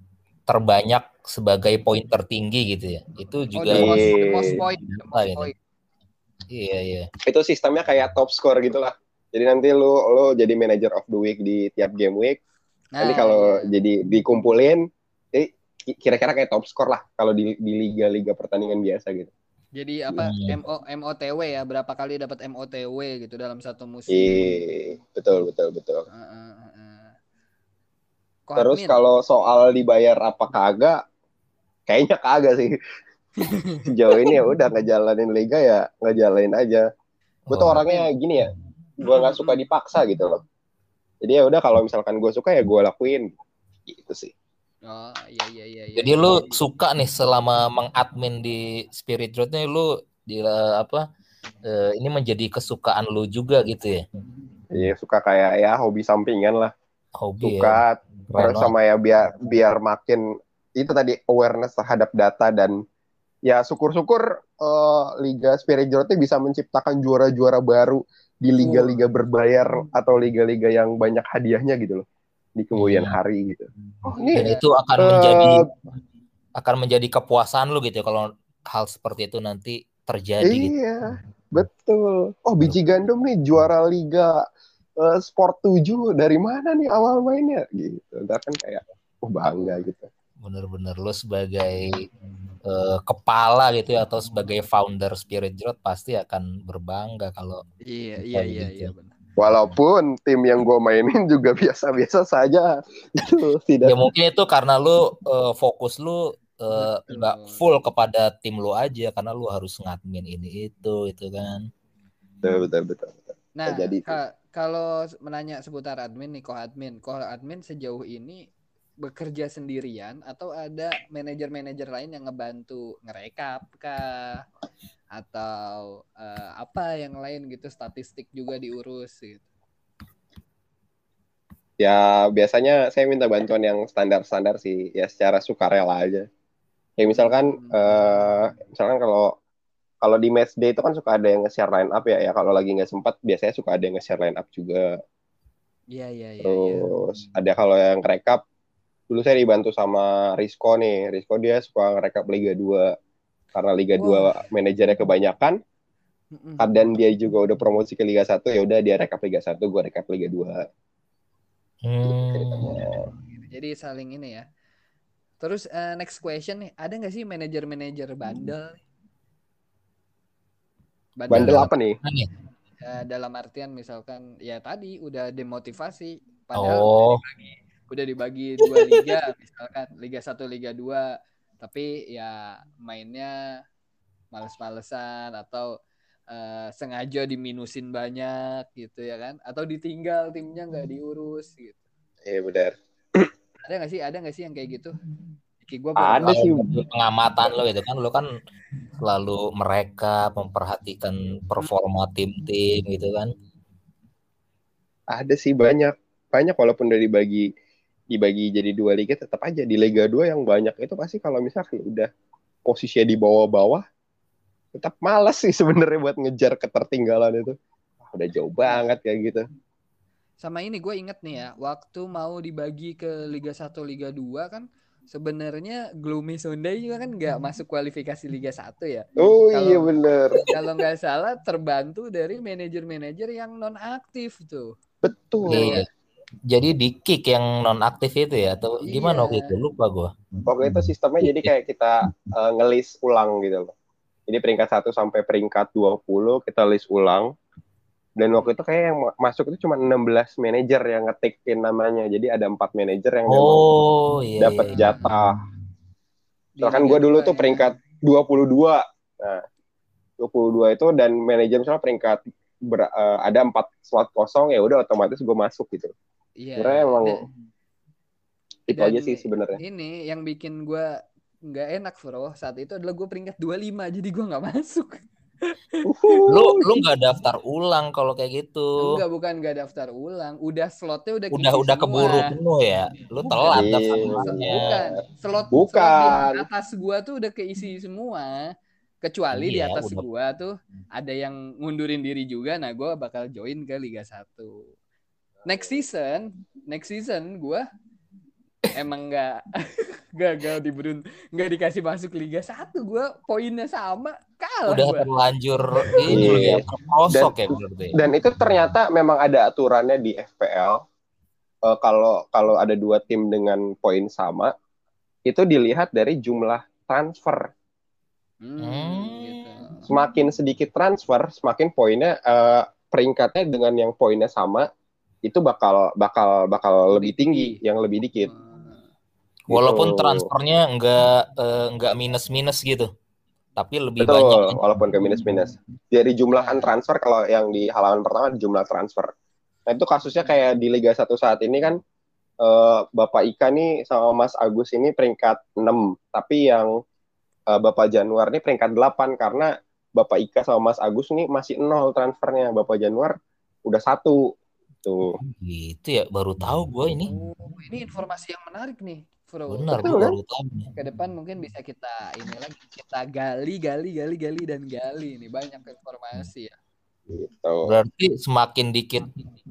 terbanyak sebagai poin tertinggi gitu ya itu Oh, juga the most, the Iya. most point, the most gitu. point. iya iya itu sistemnya kayak top score gitulah jadi nanti lu lu jadi manager of the week di tiap game week nanti Nah, kalau iya. jadi dikumpulin kira-kira kayak top score lah kalau di di liga-liga pertandingan biasa gitu Jadi apa Hmm. MO MOTW ya berapa kali dapat MOTW gitu dalam satu musim. Iya, betul betul betul. Heeh, heeh, heeh. Kok Terus kalau soal dibayar apa kagak, kayaknya kagak sih. Sejauh ini ya udah ngejalanin liga ya ngejalanin aja. Gue tuh Oh, orangnya gini ya, gue nggak suka dipaksa gitu loh. Jadi ya udah kalau misalkan gue suka ya gue lakuin, gitu sih. Oh iya iya iya. iya. jadi lu suka nih selama mengadmin di Spirit Road nih lu di eh, apa eh, ini menjadi kesukaan lu juga gitu ya Iya suka kayak ya hobi sampingan lah, hobi ya suka. Keren Terus sama ya biar biar makin itu tadi awareness terhadap data dan ya syukur-syukur eh, Liga Spirit Road itu bisa menciptakan juara-juara baru di liga-liga berbayar atau liga-liga yang banyak hadiahnya gitu loh di kemudian Hmm. hari gitu. Oh dan ini itu akan eh, menjadi akan menjadi kepuasan lu gitu ya kalau hal seperti itu nanti terjadi gitu. iya betul. Oh biji gandum nih juara liga eh, Sport 7 dari mana nih awal mainnya gitu. Ntar kan kayak oh bangga gitu. bener-bener lu sebagai eh, kepala gitu ya atau sebagai founder Spirit Road pasti akan berbangga kalau Iya iya iya gitu. iya benar. Walaupun tim yang gue mainin juga biasa-biasa saja, itu tidak. Ya mungkin itu karena lu eh, fokus lu eh, Betul. nggak full kepada tim lu aja karena lu harus ngadmin ini itu itu kan. Betul betul betul. Nah, jadi. ka- kalau menanya seputar admin nih, kok admin, kok admin sejauh ini bekerja sendirian atau ada manajer-manajer lain yang ngebantu ngerekap kah atau eh, apa yang lain gitu statistik juga diurus gitu. Ya biasanya saya minta bantuan yang standar-standar sih, ya secara sukarela aja. Ya misalkan, Hmm. eh, misalkan kalau kalau di match day itu kan suka ada yang nge-share line up ya, ya kalau lagi nggak sempat biasanya suka ada yang nge-share line up juga. Iya iya iya. iya. Terus ada kalau yang rekap, dulu saya dibantu sama Risco nih. Risco dia suka ngerekap Liga 2. Karena Liga 2 manajernya kebanyakan, dan dia juga udah promosi ke Liga 1, ya udah dia rekap Liga 1, gue rekap Liga 2. Hmm. Ceritanya. Jadi saling ini ya. Terus eh, next question nih, ada nggak sih manajer-manajer bandel? Bandel apa nih? Nih. Ya, dalam artian misalkan ya tadi udah demotivasi padahal oh udah dibagi dua liga misalkan liga 1 liga 2 tapi ya mainnya males-malesan atau eh, sengaja diminusin banyak gitu ya kan? Atau ditinggal timnya nggak diurus gitu. Iya benar. ada nggak sih? Ada nggak sih yang kayak gitu? Ki gua Ada sih. Pengamatan lo itu kan? Lo kan selalu mereka memperhatikan performa tim-tim gitu kan? Ada sih banyak. Banyak walaupun dari dibagi dibagi jadi dua liga tetap aja di Liga 2 yang banyak itu pasti kalau misalkan udah posisinya di bawah-bawah tetap malas sih sebenarnya buat ngejar ketertinggalan itu. Udah jauh banget kayak gitu. Sama ini gue inget nih ya, waktu mau dibagi ke Liga 1, Liga 2 kan sebenarnya Gloomy Sunday juga kan nggak masuk kualifikasi Liga 1 ya. Oh Kalau- iya bener. Kalau nggak salah terbantu dari manajer-manajer yang non aktif tuh. Betul. Iya. Jadi di kick yang non aktif itu ya atau Iya. gimana waktu itu lupa gua. Waktu itu sistemnya jadi kayak kita eh, ngelis ulang gitu loh. Jadi peringkat 1 sampai peringkat 20 kita list ulang. Dan waktu itu kayak yang ma- masuk itu cuma 16 manajer yang ngetikin namanya. Jadi ada empat manajer yang Oh iya. dapat iya. jatah. Misalkan gue dulu 2 tuh ya. peringkat 22. Nah, 22 itu dan manajer misalnya peringkat ber- eh, ada empat slot kosong ya udah otomatis gue masuk gitu. Iya. Sebenarnya emang Dan- Itu Dan aja sih sebenarnya. Ini yang bikin gue nggak enak bro saat itu adalah gue peringkat 25 jadi gue nggak masuk. Lu lu nggak daftar ulang kalau kayak gitu. Enggak bukan nggak daftar ulang, udah slotnya udah Udah udah semua. keburu penuh ya. Lu Bukan. telat daftar ulangnya. Bukan, slot, Bukan. slot di atas gua tuh udah keisi semua. Kecuali di Iya, atas udah. gua tuh ada yang ngundurin diri juga. Nah, gua bakal join ke Liga 1. Next season, next season gua emang nggak gagal di berun nggak dikasih masuk Liga 1 gua poinnya sama kalah Udah gua. terlanjur ini ya, Iya. terprosok ya berarti. Dan itu ternyata memang ada aturannya di FPL. Eh, kalau kalau ada dua tim dengan poin sama, itu dilihat dari jumlah transfer. Hmm, Hmm. gitu. Semakin sedikit transfer, semakin poinnya eh, peringkatnya dengan yang poinnya sama itu bakal bakal bakal lebih tinggi, yang lebih dikit. Hmm. Walaupun Gitu. transfernya enggak eh, enggak minus-minus gitu. Tapi lebih Betul, banyak. walaupun ke minus-minus. Dari jumlahan transfer kalau yang di halaman pertama di jumlah transfer. Nah, itu kasusnya kayak di Liga 1 saat ini kan eh, Bapak Ika nih sama Mas Agus ini peringkat 6, tapi yang eh, Bapak Januar ini peringkat 8 karena Bapak Ika sama Mas Agus nih masih nol transfernya. Bapak Januar udah satu. Tuh. Gitu ya, baru tahu gua ini. Oh, ini informasi yang menarik nih, Bro. Benar, Betul, kan? baru tahu. nih. ke depan mungkin bisa kita ini lagi kita gali gali gali gali dan gali ini banyak informasi ya Gitu. Berarti semakin dikit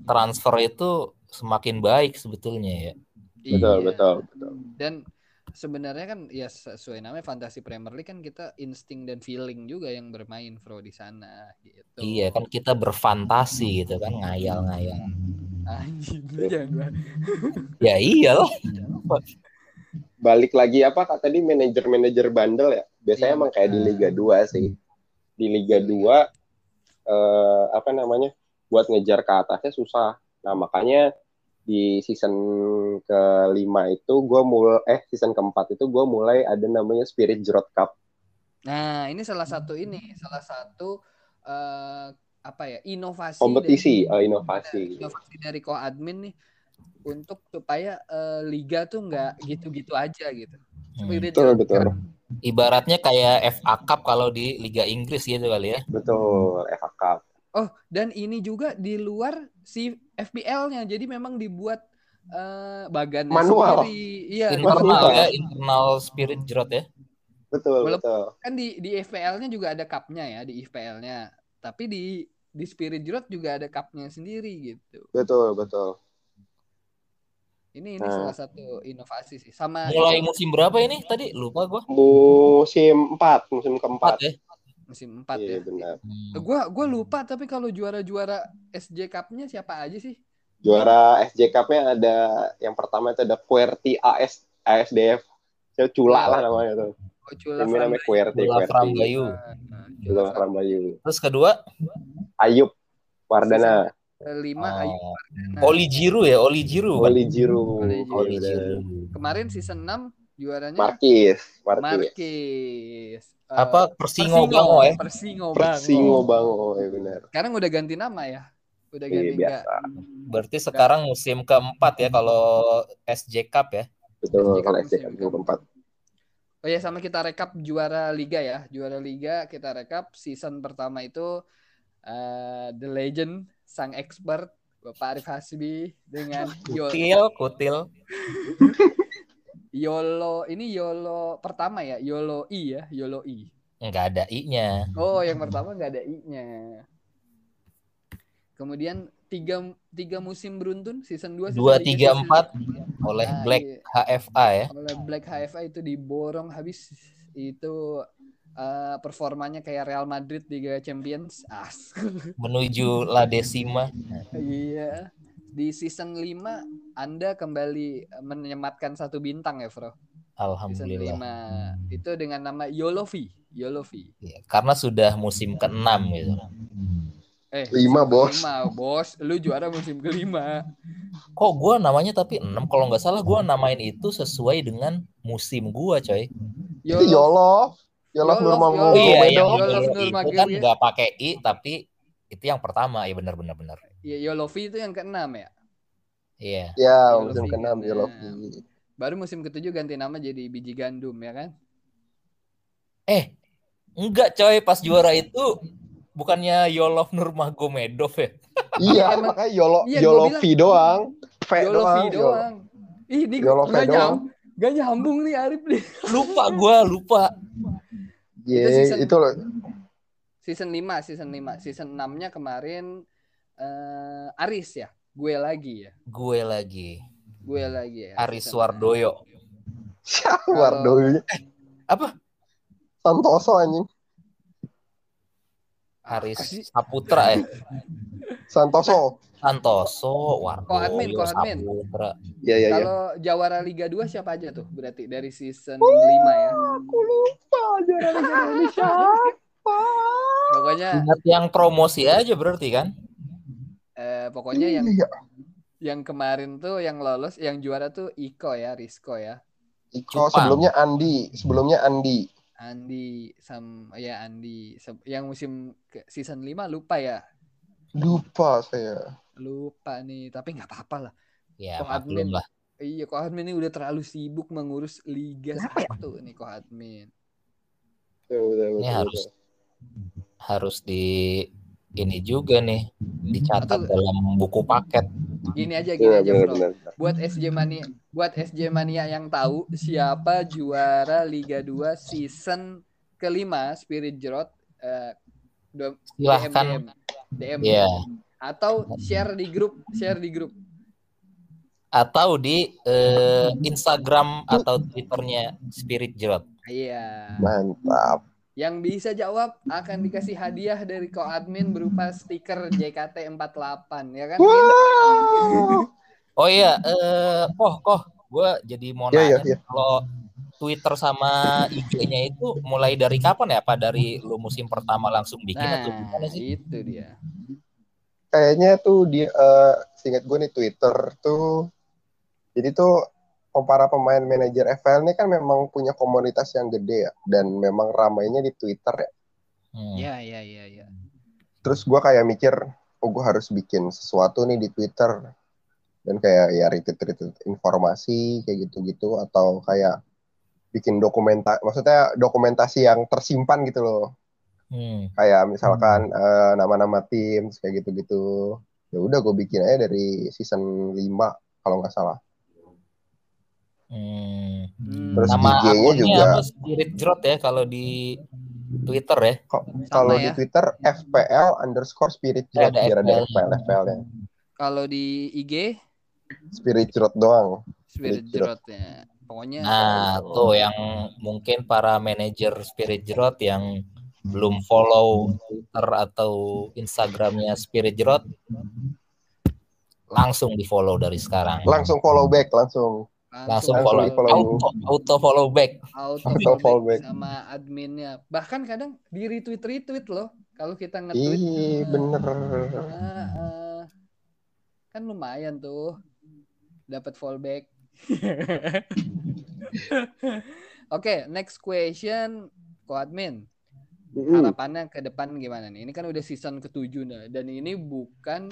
transfer itu semakin baik sebetulnya ya. Betul, Iya. betul, betul. dan sebenarnya kan ya sesuai namanya fantasi Premier League kan kita insting dan feeling juga yang bermain bro di sana gitu. Iya kan kita berfantasi gitu kan ngayal-ngayal. anjing jangan Ya iyalah. balik lagi apa kata tadi manajer-manajer bandel ya? Biasanya Iya, emang kayak di. Liga 2 sih. Di Liga 2 eh, apa namanya buat ngejar ke atasnya susah. Nah makanya di season kelima itu gue mulai eh season keempat itu gue mulai ada namanya Spirit Jrot Cup nah ini salah satu ini salah satu eh, apa ya inovasi kompetisi dari- eh, inovasi inovasi dari ko admin nih untuk supaya eh, liga tuh nggak gitu-gitu aja gitu. Hmm. Spirit betul Jrot betul Ibaratnya kayak FA Cup kalau di Liga Inggris gitu kali ya. betul FA Cup Oh, dan ini juga di luar si FPL-nya. Jadi memang dibuat eh bagannya Manual. sendiri. Iya, Internal ya, internal spirit jrot ya. betul Walaupun- betul kan di di FPL-nya juga ada cup-nya ya di FPL-nya. Tapi di di Spirit Jrot juga ada cup-nya sendiri gitu. betul betul Ini ini Nah. salah satu inovasi sih. Sama Mulai musim berapa ini tadi? Lupa gua. musim 4 musim keempat Empat ya. Musim 4 iya ya. benar Hmm. Gua gua lupa tapi kalau juara-juara SJ Cup-nya siapa aja sih? Juara SJ Cup-nya ada yang pertama itu ada QWERTY AS ASDF. Ya Cula lah namanya tuh. Oh, Cula Timnya namanya QWERTY. QWERTY. Frambayu. Nah, Cula Cula Frambayu. Terus kedua, Ayub Wardana. kelima Ayu oh. Oli Jiru ya, Oli Jiru. kan? Oli Jiru. Oli Jiru. Oli Jiru. Kemarin season 6 juaranya Markis. Markis. Marquez. Eh, Apa Persingo Bango ya? Persingo Bango. Persingo Bango. Ya benar. Sekarang udah ganti nama ya. Udah Iya ganti enggak. biasa. Berarti sekarang musim keempat ya kalau SJ Cup ya. Betul SJ kalau SJ Cup musim keempat. Oh ya sama kita rekap juara liga ya. Juara liga kita rekap season pertama itu eh, The Legend sang expert Bapak Arif Hasbi dengan Yo- Kutil, kutil. Yolo ini Yolo pertama ya Yolo I ya Yolo I Nggak ada i-nya. oh yang pertama nggak ada I-nya kemudian tiga tiga musim beruntun season 2 Dua, tiga, empat oleh Nah, Black iya. HFA ya. oleh Black HFA itu diborong habis itu eh, performanya kayak Real Madrid Liga Champions as Menuju La Decima. iya di season 5 Anda kembali menyematkan satu bintang ya Bro season Alhamdulillah. 5 itu dengan nama Yolovi Yolovi Iya, karena sudah musim ke-6 gitu. eh Lima, bos. kelima, bos lu juara musim kelima Kok gua namanya tapi 6 kalau nggak salah gua namain itu sesuai dengan musim gua, coy. Itu Yolo. Yolo Yolof, normal Yolof. iya, Komedo. yang Yolo itu Nurmagiri. kan nggak pakai i tapi itu yang pertama ya benar benar benar. Ya Yolovi itu yang keenam ya Iya. Ya, Yolo musim V ke-6 kan. Yolo. Nah. baru musim ketujuh ganti nama jadi biji gandum ya kan Eh, enggak coy, pas juara itu bukannya Yolov Nurmagomedov ya? Iya, makanya Yolo Iya, gua Yolo bilang- V doang. V Yolovi doang. Doang ih ini Yolo V nggak doang. nyam nggak nyambung nih Arif nih Lupa gua, lupa. Ye, season- itu loh. season 5 season 5 season 6 nya kemarin eh Aris ya gue lagi ya Gue lagi. gue lagi ya Aris Wardoyo. Siapa Wardoyo? Apa? Santoso anjing. Aris? Saputra ya? Santoso. Santoso, Wardoyo, Ko admin, ko admin. Saputra. Iya, iya, iya. Kalau jawara Liga 2 siapa aja tuh? Berarti dari season 5 ya. Aku lupa juara Liga ini siapa. Pokoknya Ingat yang promosi aja berarti kan? Eh, pokoknya yang Iya. yang kemarin tuh yang lolos, yang juara tuh Iko ya, Risco ya. Iko Cupang. sebelumnya Andi, sebelumnya Andi. Andi sam ya Andi yang musim ke season 5 lupa ya. Lupa saya. Lupa nih, tapi nggak apa-apa lah. Ya, Kok admin? lah. Iya, kok admin ini udah terlalu sibuk mengurus Liga Kenapa ya? 1 nih kok admin. Betul, betul, Ini betul, harus betul. harus di ini juga nih dicatat Atau- dalam buku paket. Gini aja, gini Benar, aja, benar, Bro. benar. buat SJ Mania buat SJ Mania yang tahu siapa juara Liga 2 season kelima Spirit Jerot eh, do- Silahkan. DM, DM Iya. atau share di grup share di grup Atau di eh, Instagram atau Twitternya Spirit Jerot. iya Mantap. Yang bisa jawab akan dikasih hadiah dari ko admin berupa stiker JKT48 ya kan Wow. Oh iya, eh koh koh, gue jadi mau Iya, iya, nanya iya. kalau Twitter sama IG-nya itu mulai dari kapan ya? Apa dari lu musim pertama langsung bikin atau gimana nah sih? itu dia Kayaknya tuh dia, eh seingat gue nih Twitter tuh, jadi tuh para pemain manajer FPL ini kan memang punya komunitas yang gede ya, dan memang ramainya di Twitter ya. Hmm. ya ya ya ya Terus gue kayak mikir, oh gue harus bikin sesuatu nih di Twitter. Dan kayak ya retweet-retweet informasi kayak gitu-gitu atau kayak bikin dokumenta maksudnya dokumentasi yang tersimpan gitu loh. Hmm. Kayak misalkan eh, nama-nama tim kayak gitu-gitu. Ya udah gue bikin aja dari season 5 kalau nggak salah. Hmm. Terus Nama IG-nya akunnya juga. Spirit Jerot ya kalau di Twitter ya. Kalau ya. di Twitter FPL underscore spirit jrot ada biar ada FPL. FPL ya. kalau di IG Spirit jrot doang. Spirit Spirit Jerot. Jerotnya pokoknya Nah, tuh yang mungkin para manajer Spirit Jerot yang belum follow Twitter atau Instagramnya Spirit Jerot langsung di follow dari sekarang. Langsung follow back langsung. Langsung Langsung follow, di-follow. auto, auto follow back. auto Auto fallback fallback. sama adminnya bahkan kadang di retweet retweet loh kalau kita nge-tweet Ih, bener. Ah, ah. kan lumayan tuh dapat fallback Oke, next question, Ko admin. Harapannya ke depan gimana nih? Ini kan udah season ketujuh nah, dan ini bukan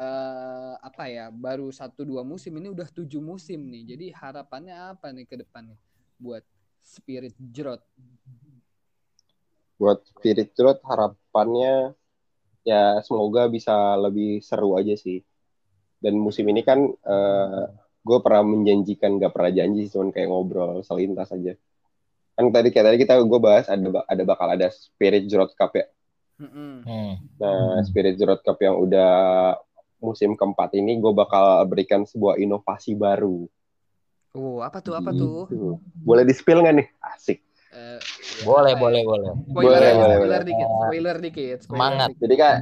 eh, apa ya, baru satu dua musim, ini udah tujuh musim nih. Jadi harapannya apa nih ke depannya buat Spirit Jerot? Buat Spirit Jrot harapannya ya semoga bisa lebih seru aja sih. Dan musim ini kan eh gue pernah menjanjikan gak pernah janji, cuman kayak ngobrol selintas aja. Kan tadi kayak tadi kita gue bahas ada ada bakal ada Spirit Jrot Cup ya. Hmm. Nah, Spirit Jrot Cup yang udah musim keempat ini gue bakal berikan sebuah inovasi baru. Oh, apa tuh? Apa tuh? Gitu. Boleh di-spill nggak nih? Asik. Eh, ya, Boleh, apa ya? boleh, boleh. Spoiler, Boleh, boleh, spoiler boleh. dikit, spoiler dikit. spoiler Semangat. dikit. Jadi kan,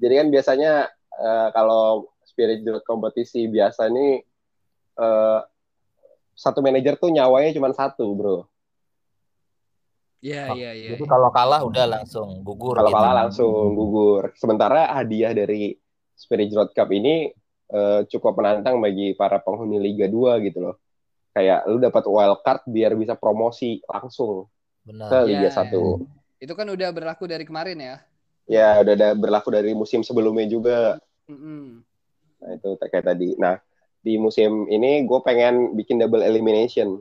jadi kan biasanya eh, kalau Spirit Jrot kompetisi biasa nih eh, satu manajer tuh nyawanya cuma satu, bro. Iya, iya, iya. Jadi kalau kalah udah langsung gugur Kalau gitu. kalah langsung gugur. Sementara hadiah dari Spirit Jrot Cup ini eh, cukup menantang bagi para penghuni Liga 2 gitu loh. Kayak lu dapat wild card biar bisa promosi langsung ke Benar. Liga Iya, 1. Itu kan udah berlaku dari kemarin ya. Ya, udah ada berlaku dari musim sebelumnya juga. Mm-mm. Nah, itu kayak tadi. Nah, di musim ini gue pengen bikin double elimination.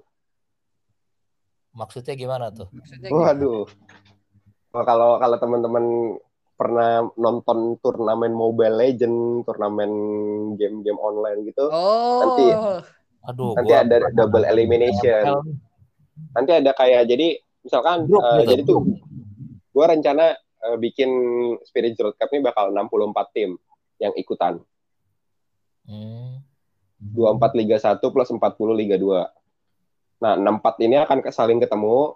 Maksudnya gimana tuh? Maksudnya gimana? Waduh. Oh, Kalau kalau teman-teman pernah nonton turnamen Mobile Legend, turnamen game-game online gitu, Oh, Nanti Aduh, nanti gua ada double elimination. ML. Nanti ada kayak jadi misalkan Grup eh, gitu, jadi tuh gue rencana eh, bikin Spirit Jrot Cup ini bakal 64 tim yang ikutan. Hmm. 24 Liga 1 plus 40 Liga 2. Nah, 64 ini akan saling ketemu.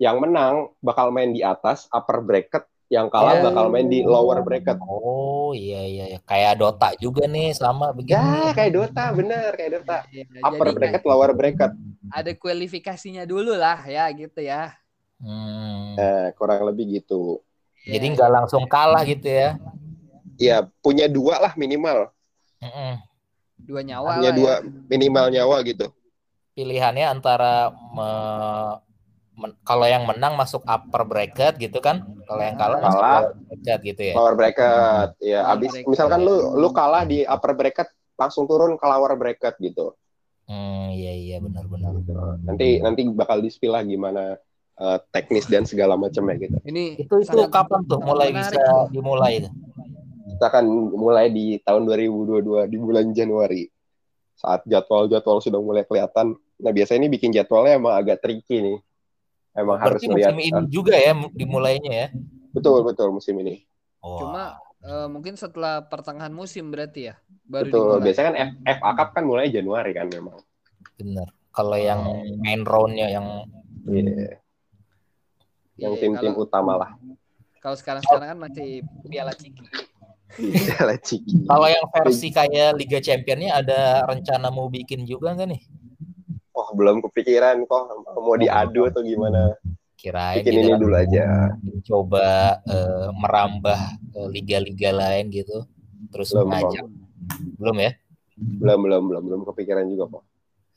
Yang menang bakal main di atas upper bracket, yang kalah Ya. bakal main di lower bracket. Oh iya iya iya. kayak Dota juga nih sama begini. Ya, kayak Dota, bener kayak Dota. Iya, Upper jadi bracket, lower bracket. ada kualifikasinya dulu lah ya gitu ya. Hmm. Nah, kurang lebih gitu. Jadi Ya, nggak langsung kalah gitu ya. Ya, punya dua lah minimal. Mm-mm. dua nyawa Punya lah dua ya. minimal nyawa gitu. Pilihannya antara me- men- kalau yang menang masuk upper bracket gitu kan, kalau yang kalah masuk Kalah. lower bracket gitu ya. Lower bracket. Ya, Lower abis bracket. misalkan lu lu kalah di upper bracket langsung turun ke lower bracket gitu. Hmm, iya iya benar-benar. Nanti nanti bakal di-spill lah gimana eh, teknis dan segala macamnya gitu. Ini Itu itu sangat- kapan tuh mulai menarik bisa dimulai itu? Kita akan mulai di tahun 2022 di bulan Januari. Saat jadwal-jadwal sudah mulai kelihatan. Nah, biasanya ini bikin jadwalnya emang agak tricky nih. Emang harus Berarti lihat musim ini juga ya dimulainya ya. betul betul musim ini. Wah. Cuma eh, mungkin setelah pertengahan musim berarti ya baru betul. dimulai. Biasanya kan F- FA Cup kan mulai Januari kan memang. bener. Kalau yang main roundnya yang Iya. Yang Iya, tim-tim kalau- utama lah. Kalau sekarang-sekarang kan masih Piala Ciki. Piala Ciki. kalau yang versi kayak Liga Championnya ada rencana mau bikin juga nggak nih? Belum kepikiran kok mau diadu atau gimana. Kirain Bikin gitu ini dulu aja. coba eh, merambah ke liga-liga lain gitu. Terus Belum, mengajak belum ya? Belum belum belum belum kepikiran juga kok.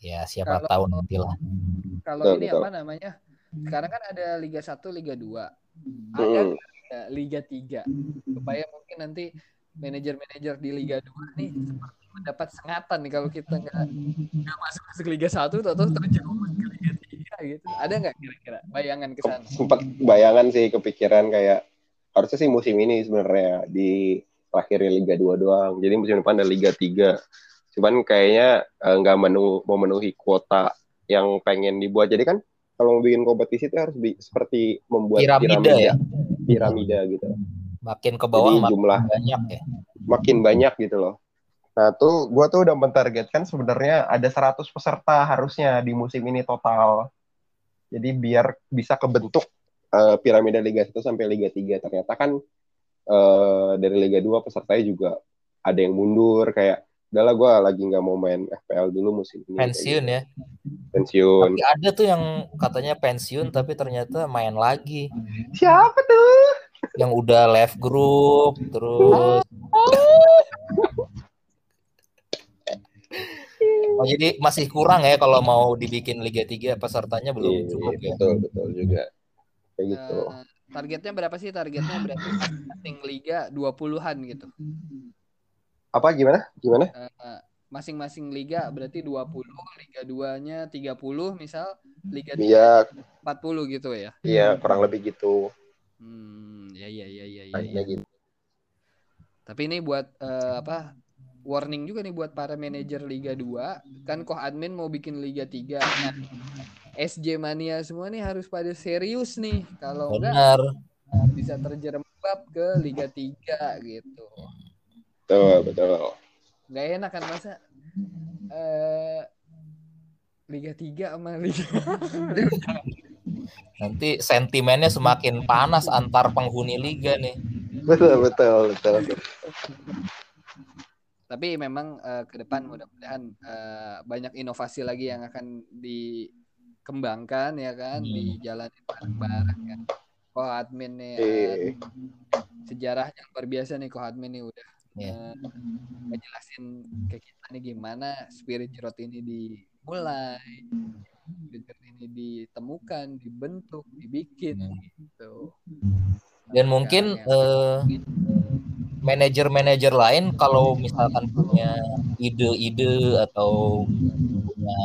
Ya siapa Kalau- tahu nanti lah. Kalau Betul, ini betul. apa namanya? Sekarang kan ada Liga 1, Liga 2. Ada Hmm. Liga 3 supaya mungkin nanti manajer-manajer di Liga 2 nih seperti mendapat sengatan nih kalau kita nggak nggak masuk masuk Liga 1 atau terjerumus ke Liga 3 gitu. Ada nggak kira-kira bayangan ke sana? sempat bayangan sih kepikiran kayak harusnya sih musim ini sebenarnya di terakhir Liga 2 doang. Jadi musim depan ada Liga 3. Cuman kayaknya eh, nggak menu memenuhi kuota yang pengen dibuat. Jadi kan kalau mau bikin kompetisi itu harus bi- seperti membuat Piramida piramida, ya? piramida gitu. Makin ke bawah Jadi makin jumlah banyak ya. makin banyak gitu loh. Nah, tuh gua tuh udah mentargetkan sebenarnya ada 100 peserta harusnya di musim ini total. Jadi biar bisa kebentuk eh, piramida Liga 1 sampai Liga 3. Ternyata kan eh, dari Liga 2 pesertanya juga ada yang mundur kayak udahlah gua lagi nggak mau main FPL dulu musim ini. Pensiun ya. Pensiun. Tapi ada tuh yang katanya pensiun tapi ternyata main lagi. Siapa tuh? Yang udah left group terus Oh, jadi masih kurang ya kalau mau dibikin Liga 3 pesertanya belum Iya, cukup ya. betul betul juga. Kayak gitu. Eh, targetnya berapa sih? Targetnya berarti masing liga 20-an gitu. Apa gimana? Gimana? Eh, masing-masing liga berarti 20, liga 2-nya 30 misal, liga 3 Iya, 40 gitu ya. iya kurang lebih gitu. Hmm, ya ya ya ya ya. Ya. gitu. Tapi ini buat eh, apa? Warning juga nih buat para manajer Liga 2 kan Koh Admin mau bikin Liga 3 nah SJ Mania semua nih harus pada serius nih kalau enggak Benar. bisa terjerembab ke Liga 3 gitu Betul, betul. nggak enak kan masa eh Liga 3 sama Liga Nanti sentimennya semakin panas antar penghuni liga nih. Betul, betul, betul. Tapi memang eh, ke depan mudah-mudahan eh, banyak inovasi lagi yang akan dikembangkan ya kan Hmm. dijalanin bareng-bareng kan Koh admin nih eh, Eh, sejarahnya luar biasa nih Koh admin nih udah Iya. eh, ngejelasin ke kita nih gimana spirit jerot ini dimulai spirit ini ditemukan dibentuk dibikin Hmm. gitu Dan mungkin eh, manajer-manajer lain kalau misalkan punya ide-ide atau punya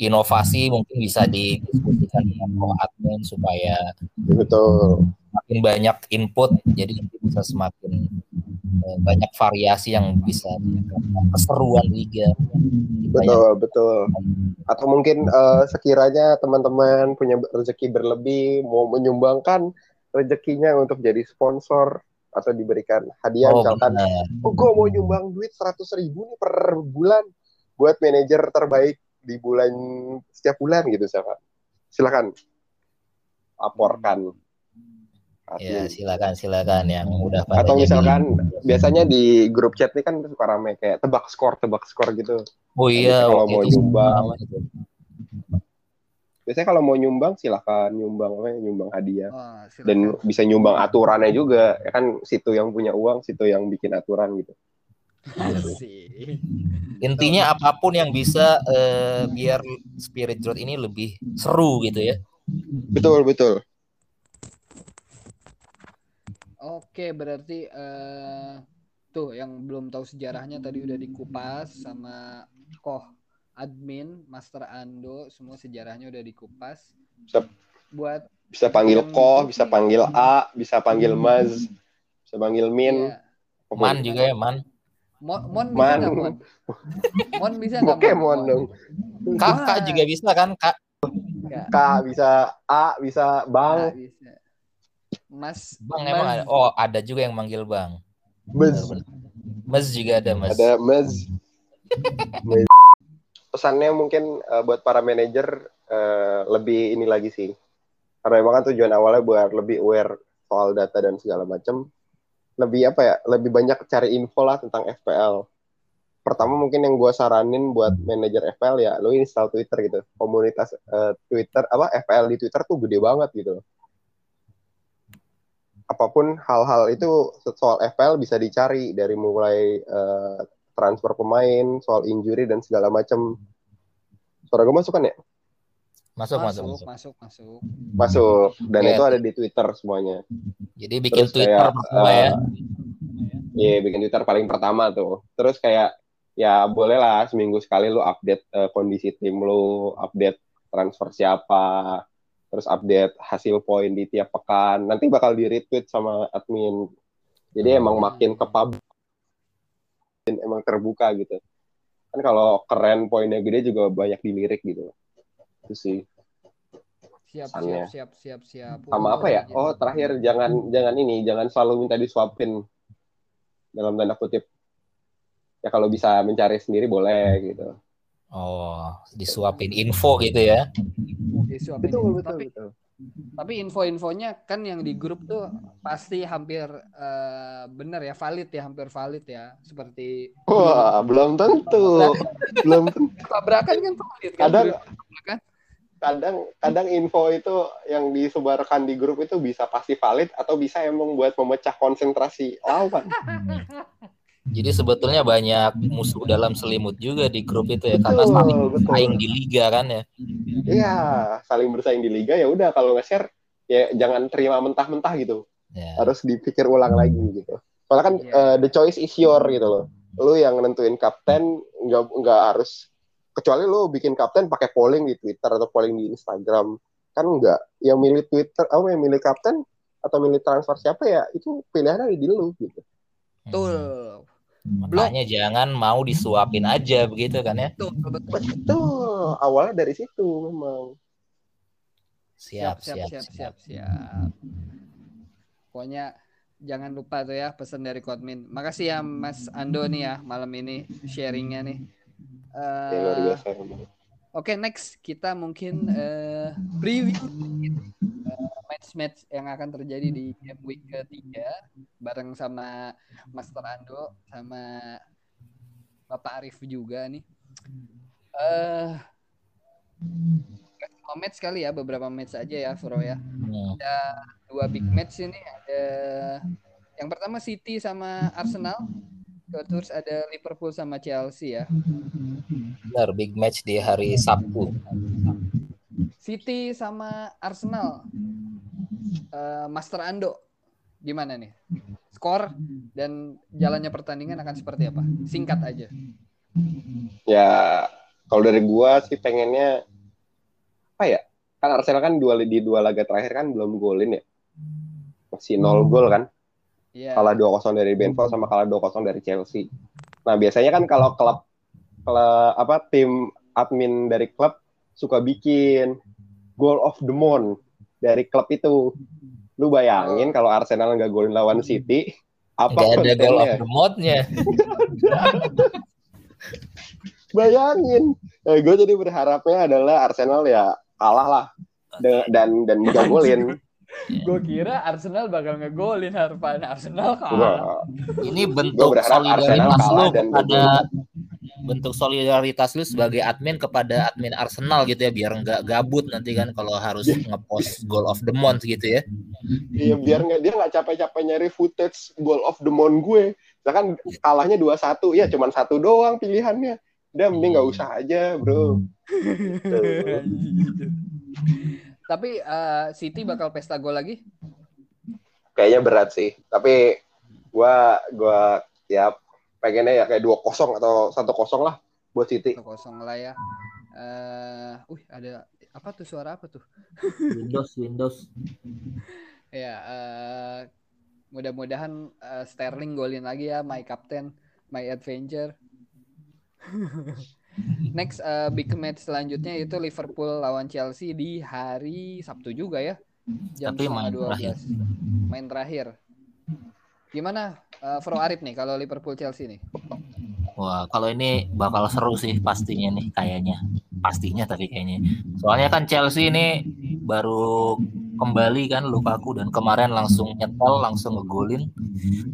inovasi mungkin bisa didiskusikan dengan co admin supaya betul. makin banyak input jadi nanti bisa semakin eh, banyak variasi yang bisa keseruan liga. Banyak Betul, betul. Atau mungkin eh, sekiranya teman-teman punya rezeki berlebih mau menyumbangkan rezekinya untuk jadi sponsor atau diberikan hadiah Oh, misalkan benar. oh gue mau nyumbang duit 100 ribu nih per bulan buat manajer terbaik di bulan setiap bulan gitu misalkan silakan laporkan. Ya, silakan silakan yang udah atau jadi- misalkan biasanya di grup chat nih kan suka rame kayak tebak skor tebak skor gitu. Oh iya kalau mau nyumbang. Biasanya kalau mau nyumbang silahkan nyumbang apa ya, nyumbang hadiah oh, silakan. dan bisa nyumbang aturannya juga ya kan situ yang punya uang situ yang bikin aturan gitu Asik. Intinya apa pun yang bisa eh, biar Spirit Drought ini lebih seru gitu ya. betul betul Oke, berarti eh tuh yang belum tahu sejarahnya tadi udah dikupas sama Koh admin, Master Ando, semua sejarahnya udah dikupas. Siap. Buat bisa panggil ko bisa panggil a bisa panggil maz bisa panggil min ya. Man juga ya, Man. Mon, Mon bisa Man. nggak Mon? Mon bisa nggak? Pokemon dong Kakak Ah. juga bisa kan, Kak? Nggak, K bisa A bisa Bang bisa. Mas, Bang Mas- emang ada. Oh, ada juga yang manggil Bang. Mez Mas juga ada, Mas. ada Mez Mez. pesannya mungkin eh, buat para manajer eh, lebih ini lagi sih. Karena emang kan tujuan awalnya buat lebih aware soal data dan segala macam lebih apa ya lebih banyak cari info lah tentang FPL pertama mungkin yang gue saranin buat manajer FPL ya lo install Twitter gitu. Komunitas eh, Twitter apa FPL di Twitter tuh gede banget gitu. Apa pun hal-hal itu soal FPL bisa dicari dari mulai eh, transfer pemain soal injury dan segala macam suara gue masuk kan ya Masuk, masuk, masuk, masuk. masuk, masuk. dan Iya. itu ada di Twitter semuanya Jadi bikin Terus Twitter kayak, pertama eh, ya. Iya, bikin Twitter paling pertama tuh. Terus kayak ya boleh lah seminggu sekali lu update eh, kondisi tim lu, update transfer siapa, terus update hasil poin di tiap pekan. Nanti bakal di retweet sama admin. Jadi emang makin ke publik, emang terbuka gitu. Kan kalau keren poinnya gede juga banyak dilirik gitu. Itu sih. Siap, Pesannya. siap, siap, siap, siap. Sama apa ya? Oh, terakhir jangan jangan ini, jangan selalu minta disuapin dalam tanda kutip. Ya kalau bisa mencari sendiri boleh gitu. Oh, disuapin info gitu ya. disuapin Betul, info. betul, tapi betul. Tapi info-infonya kan yang di grup tuh pasti hampir eh, benar ya valid ya hampir valid ya seperti Wah, belum tentu. belum tentu. tabrakan kan valid kan Kadang kadang kadang info itu yang disebarkan di grup itu bisa pasti valid atau bisa emang buat memecah konsentrasi lawan. Hmm. Jadi sebetulnya banyak musuh dalam selimut juga di grup itu ya karena Betul, saling betul. bersaing di liga kan ya. Iya, saling bersaing di liga ya udah kalau nge-share ya jangan terima mentah-mentah gitu. Ya. Harus dipikir ulang lagi gitu. Soalnya kan Iya. eh, the choice is your gitu loh. Lu yang nentuin kapten nggak nggak harus kecuali lu bikin kapten pakai polling di Twitter atau polling di Instagram kan enggak. Yang milih Twitter, oh yang milih kapten atau milih transfer siapa ya itu pilihannya ada di lu gitu. Betul. Makanya jangan mau disuapin aja begitu kan ya. Betul, betul. Betul. Awalnya dari situ memang. Siap, siap, siap, siap, siap. Pokoknya jangan lupa tuh ya pesan dari Kodmin. Makasih ya Mas Ando nih ya malam ini sharingnya nih. Memang. Oke next kita mungkin eh, preview eh, match-match yang akan terjadi di game week ketiga bareng sama Master Ando sama Bapak Arif juga nih. Eh semua match kali ya beberapa match aja ya Fro ya. Hmm. Dua big match ini ada yang pertama City sama Arsenal. Terus ada Liverpool sama Chelsea ya. Benar, big match di hari Sabtu. City sama Arsenal. Eh, Master Ando gimana nih? Skor dan jalannya pertandingan akan seperti apa? Singkat aja. Ya, kalau dari gua sih pengennya apa ya? Kan Arsenal kan dua di dua laga terakhir kan belum golin ya. Masih nol gol kan. Iya. Kalah 2-0 dari Brentford sama kalah 2-0 dari Chelsea. Nah, biasanya kan kalau klub klub apa tim admin dari klub suka bikin goal of the month dari klub itu. Lu bayangin kalau Arsenal nggak golin lawan City, apa Nggak ada goal of the month-nya. Bayangin. Eh, gue jadi berharapnya adalah Arsenal ya kalah lah De- dan dan nggak golin. Gue kira Arsenal bakal ngegolin harapan Arsenal kalah. Ini bentuk solidaritas lu dan kepada bentuk solidaritas lu sebagai admin kepada admin Arsenal gitu ya biar nggak gabut nanti kan kalau harus ngepost goal of the month gitu ya. Iya biar nggak dia nggak capek-capek nyari footage goal of the month gue. Misalkan kalahnya 2-1, ya cuman satu doang pilihannya. Udah mending nggak usah aja, bro. Tapi eh, City bakal pesta gol lagi. Kayaknya berat sih. Tapi gua gua ya pengennya ya kayak 2-0 atau 1-0 lah buat City. 1-0 lah ya. Eh, uh, ada apa tuh suara apa tuh? Windows Windows. Ya, eh, mudah-mudahan eh, Sterling golin lagi ya, my captain, my adventure. Next eh, big match selanjutnya itu Liverpool lawan Chelsea di hari Sabtu juga ya. Jam Tapi main 12. terakhir. Main terakhir. Gimana eh, Fro Arif nih kalau Liverpool Chelsea nih? Wah, kalau ini bakal seru sih pastinya nih kayaknya. Pastinya tapi kayaknya. Soalnya kan Chelsea ini baru kembali kan Lukaku dan kemarin langsung nyetel, langsung ngegolin.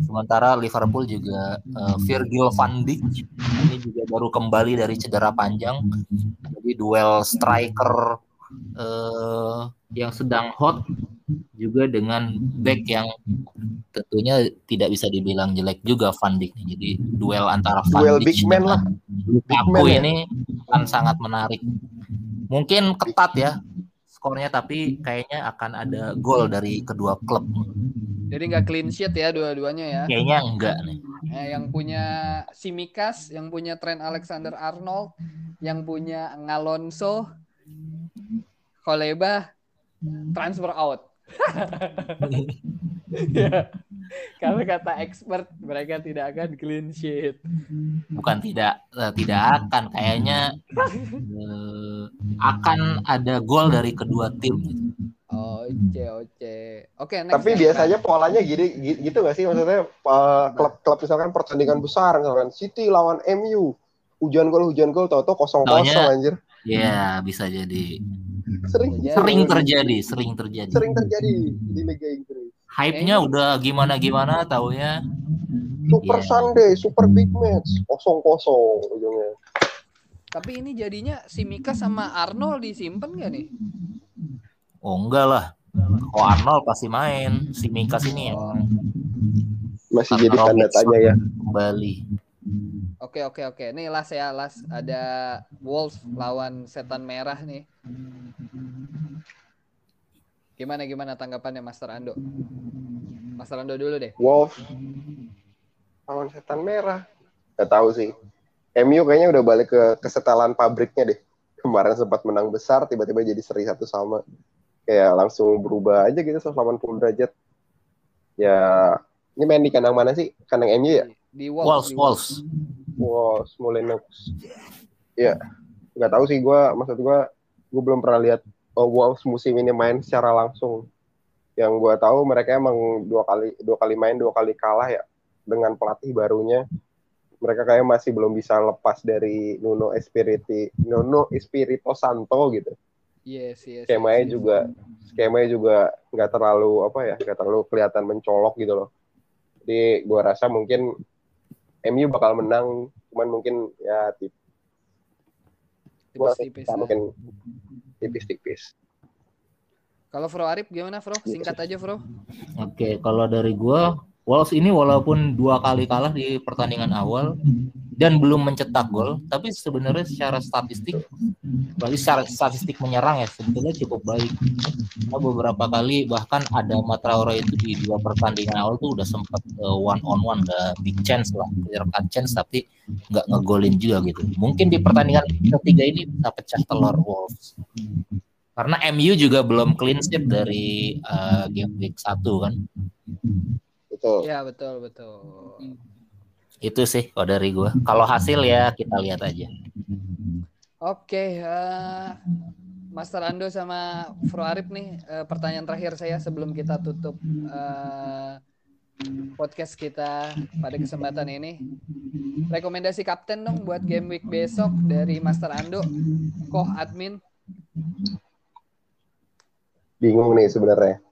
Sementara Liverpool juga eh, Virgil van Dijk ini juga baru kembali dari cedera panjang. Jadi duel striker eh, yang sedang hot juga dengan back yang tentunya tidak bisa dibilang jelek juga Van Dijk. Jadi duel antara Van Duel Dijk big man lah. Lukaku man ya. ini akan sangat menarik. Mungkin ketat ya skornya tapi kayaknya akan ada gol dari kedua klub. Jadi nggak clean sheet ya dua-duanya ya. Kayaknya enggak nih. Eh, yang punya Simikas, yang punya Trent Alexander Arnold, yang punya Ngalonso, Koleba, transfer out. Ya. Kalau kata expert, mereka tidak akan clean sheet. Bukan tidak eh, tidak akan kayaknya eh, akan ada gol dari kedua tim. Oce, oce. Oke, next. Tapi ya. biasanya polanya gini gi- gitu gak sih maksudnya uh, klub-klub misalkan pertandingan besar misalkan City lawan MU hujan gol hujan gol tau-tau kosong kosong anjir Ya, bisa jadi. Sering Jadi- Sering terjadi, sering terjadi. sering terjadi di Liga Inggris Hype-nya udah gimana-gimana taunya. Super Iya. Sunday Super Big Match kosong kosong ujungnya Tapi ini jadinya Simikas sama Arnold disimpan gak nih? Oh enggak lah. Kalau Arnold pasti main. Si Mikas ini yang masih Karena jadi tanda tanya ya kembali. Oke, oke, oke. Nih las ya, las. Ada Wolves lawan Setan Merah nih. Gimana gimana tanggapannya Master Ando? Master Ando dulu deh. Wolf lawan setan merah Gak tahu sih MU kayaknya udah balik ke kesetelan pabriknya deh kemarin sempat menang besar tiba-tiba jadi seri satu sama kayak langsung berubah aja gitu 180 derajat ya ini main di kandang mana sih kandang MU ya Di Wolves, di Wolves. Wolves, Molineux. Iya, nggak tahu sih gue. Maksud gue, gue belum pernah lihat oh, Wolves musim ini main secara langsung. Yang gue tahu mereka emang dua kali dua kali main dua kali kalah ya dengan pelatih barunya. Mereka kayak masih belum bisa lepas dari Nuno Espirito, Nuno Espirito Santo gitu. Yes, yes. Skemanya yes. juga, skemanya juga nggak terlalu apa ya, nggak terlalu kelihatan mencolok gitu loh. Jadi gue rasa mungkin MU bakal menang, cuman mungkin ya tipis Tipis-tipis. ya, mungkin tipis-tipis. Kalau Fro Arif gimana Fro? Singkat aja Fro. Oke, kalau dari gua Wolves ini walaupun dua kali kalah di pertandingan awal dan belum mencetak gol, tapi sebenarnya secara statistik, bagi secara statistik menyerang ya sebetulnya cukup baik. Karena beberapa kali bahkan ada Matraore itu di dua pertandingan awal tuh udah sempat uh, one on one, udah big chance lah, clear chance, tapi nggak ngegolin juga gitu. Mungkin di pertandingan ketiga ini bisa pecah telur Wolves. Karena MU juga belum clean sheet dari uh, game week 1 kan. Betul. Ya betul betul. Itu sih kalau dari gua. Kalau hasil ya kita lihat aja. Oke, eh, Master Ando sama Fro Arif nih eh, pertanyaan terakhir saya sebelum kita tutup eh, podcast kita pada kesempatan ini. Rekomendasi kapten dong buat game week besok dari Master Ando, Koh Admin. Bingung nih sebenarnya.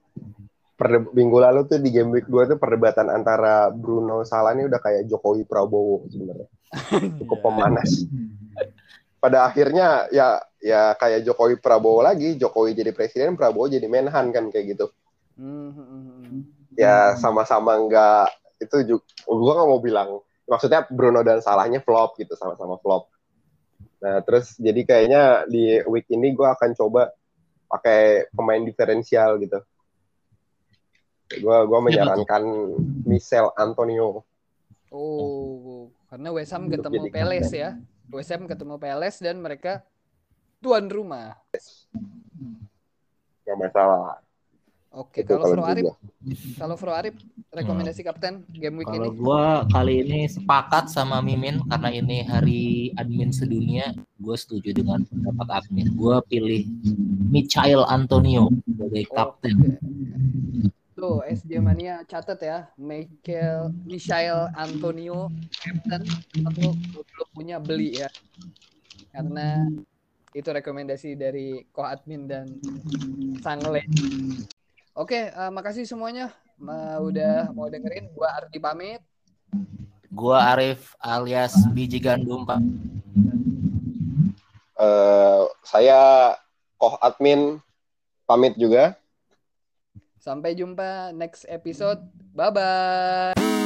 Minggu lalu tuh di game week 2 tuh perdebatan antara Bruno Salah ini udah kayak Jokowi Prabowo sebenarnya. Cukup pemanas. Pada akhirnya ya ya kayak Jokowi Prabowo lagi, Jokowi jadi presiden, Prabowo jadi menhan kan kayak gitu. Hmm, hmm, hmm. Ya sama-sama enggak itu juga gua nggak mau bilang maksudnya Bruno dan Salahnya flop gitu sama-sama flop. Nah, terus jadi kayaknya di week ini gua akan coba pakai pemain diferensial gitu. Gua gua menyarankan Michel Antonio. Oh, karena West Ham ketemu Peles kapten. ya. West Ham ketemu Peles dan mereka tuan rumah. Gak masalah. Oke, Itu kalau kalau Fro Arif, kalau Fro Arif rekomendasi kapten game week Kalau ini. gua kali ini sepakat sama Mimin karena ini hari admin sedunia, gue setuju dengan pendapat admin. Gua pilih Michael Antonio sebagai kapten. Oke. Tuh, SJ Mania catat ya, Michael Michael Antonio Captain atau kalau belum punya beli ya. Karena itu rekomendasi dari Ko Admin dan Sangle. Oke, eh, makasih semuanya Ma- udah mau dengerin. Gua Ardi pamit. Gua Arif alias biji gandum Pak. Eh, saya Koh Admin pamit juga. Sampai jumpa next episode. Bye bye.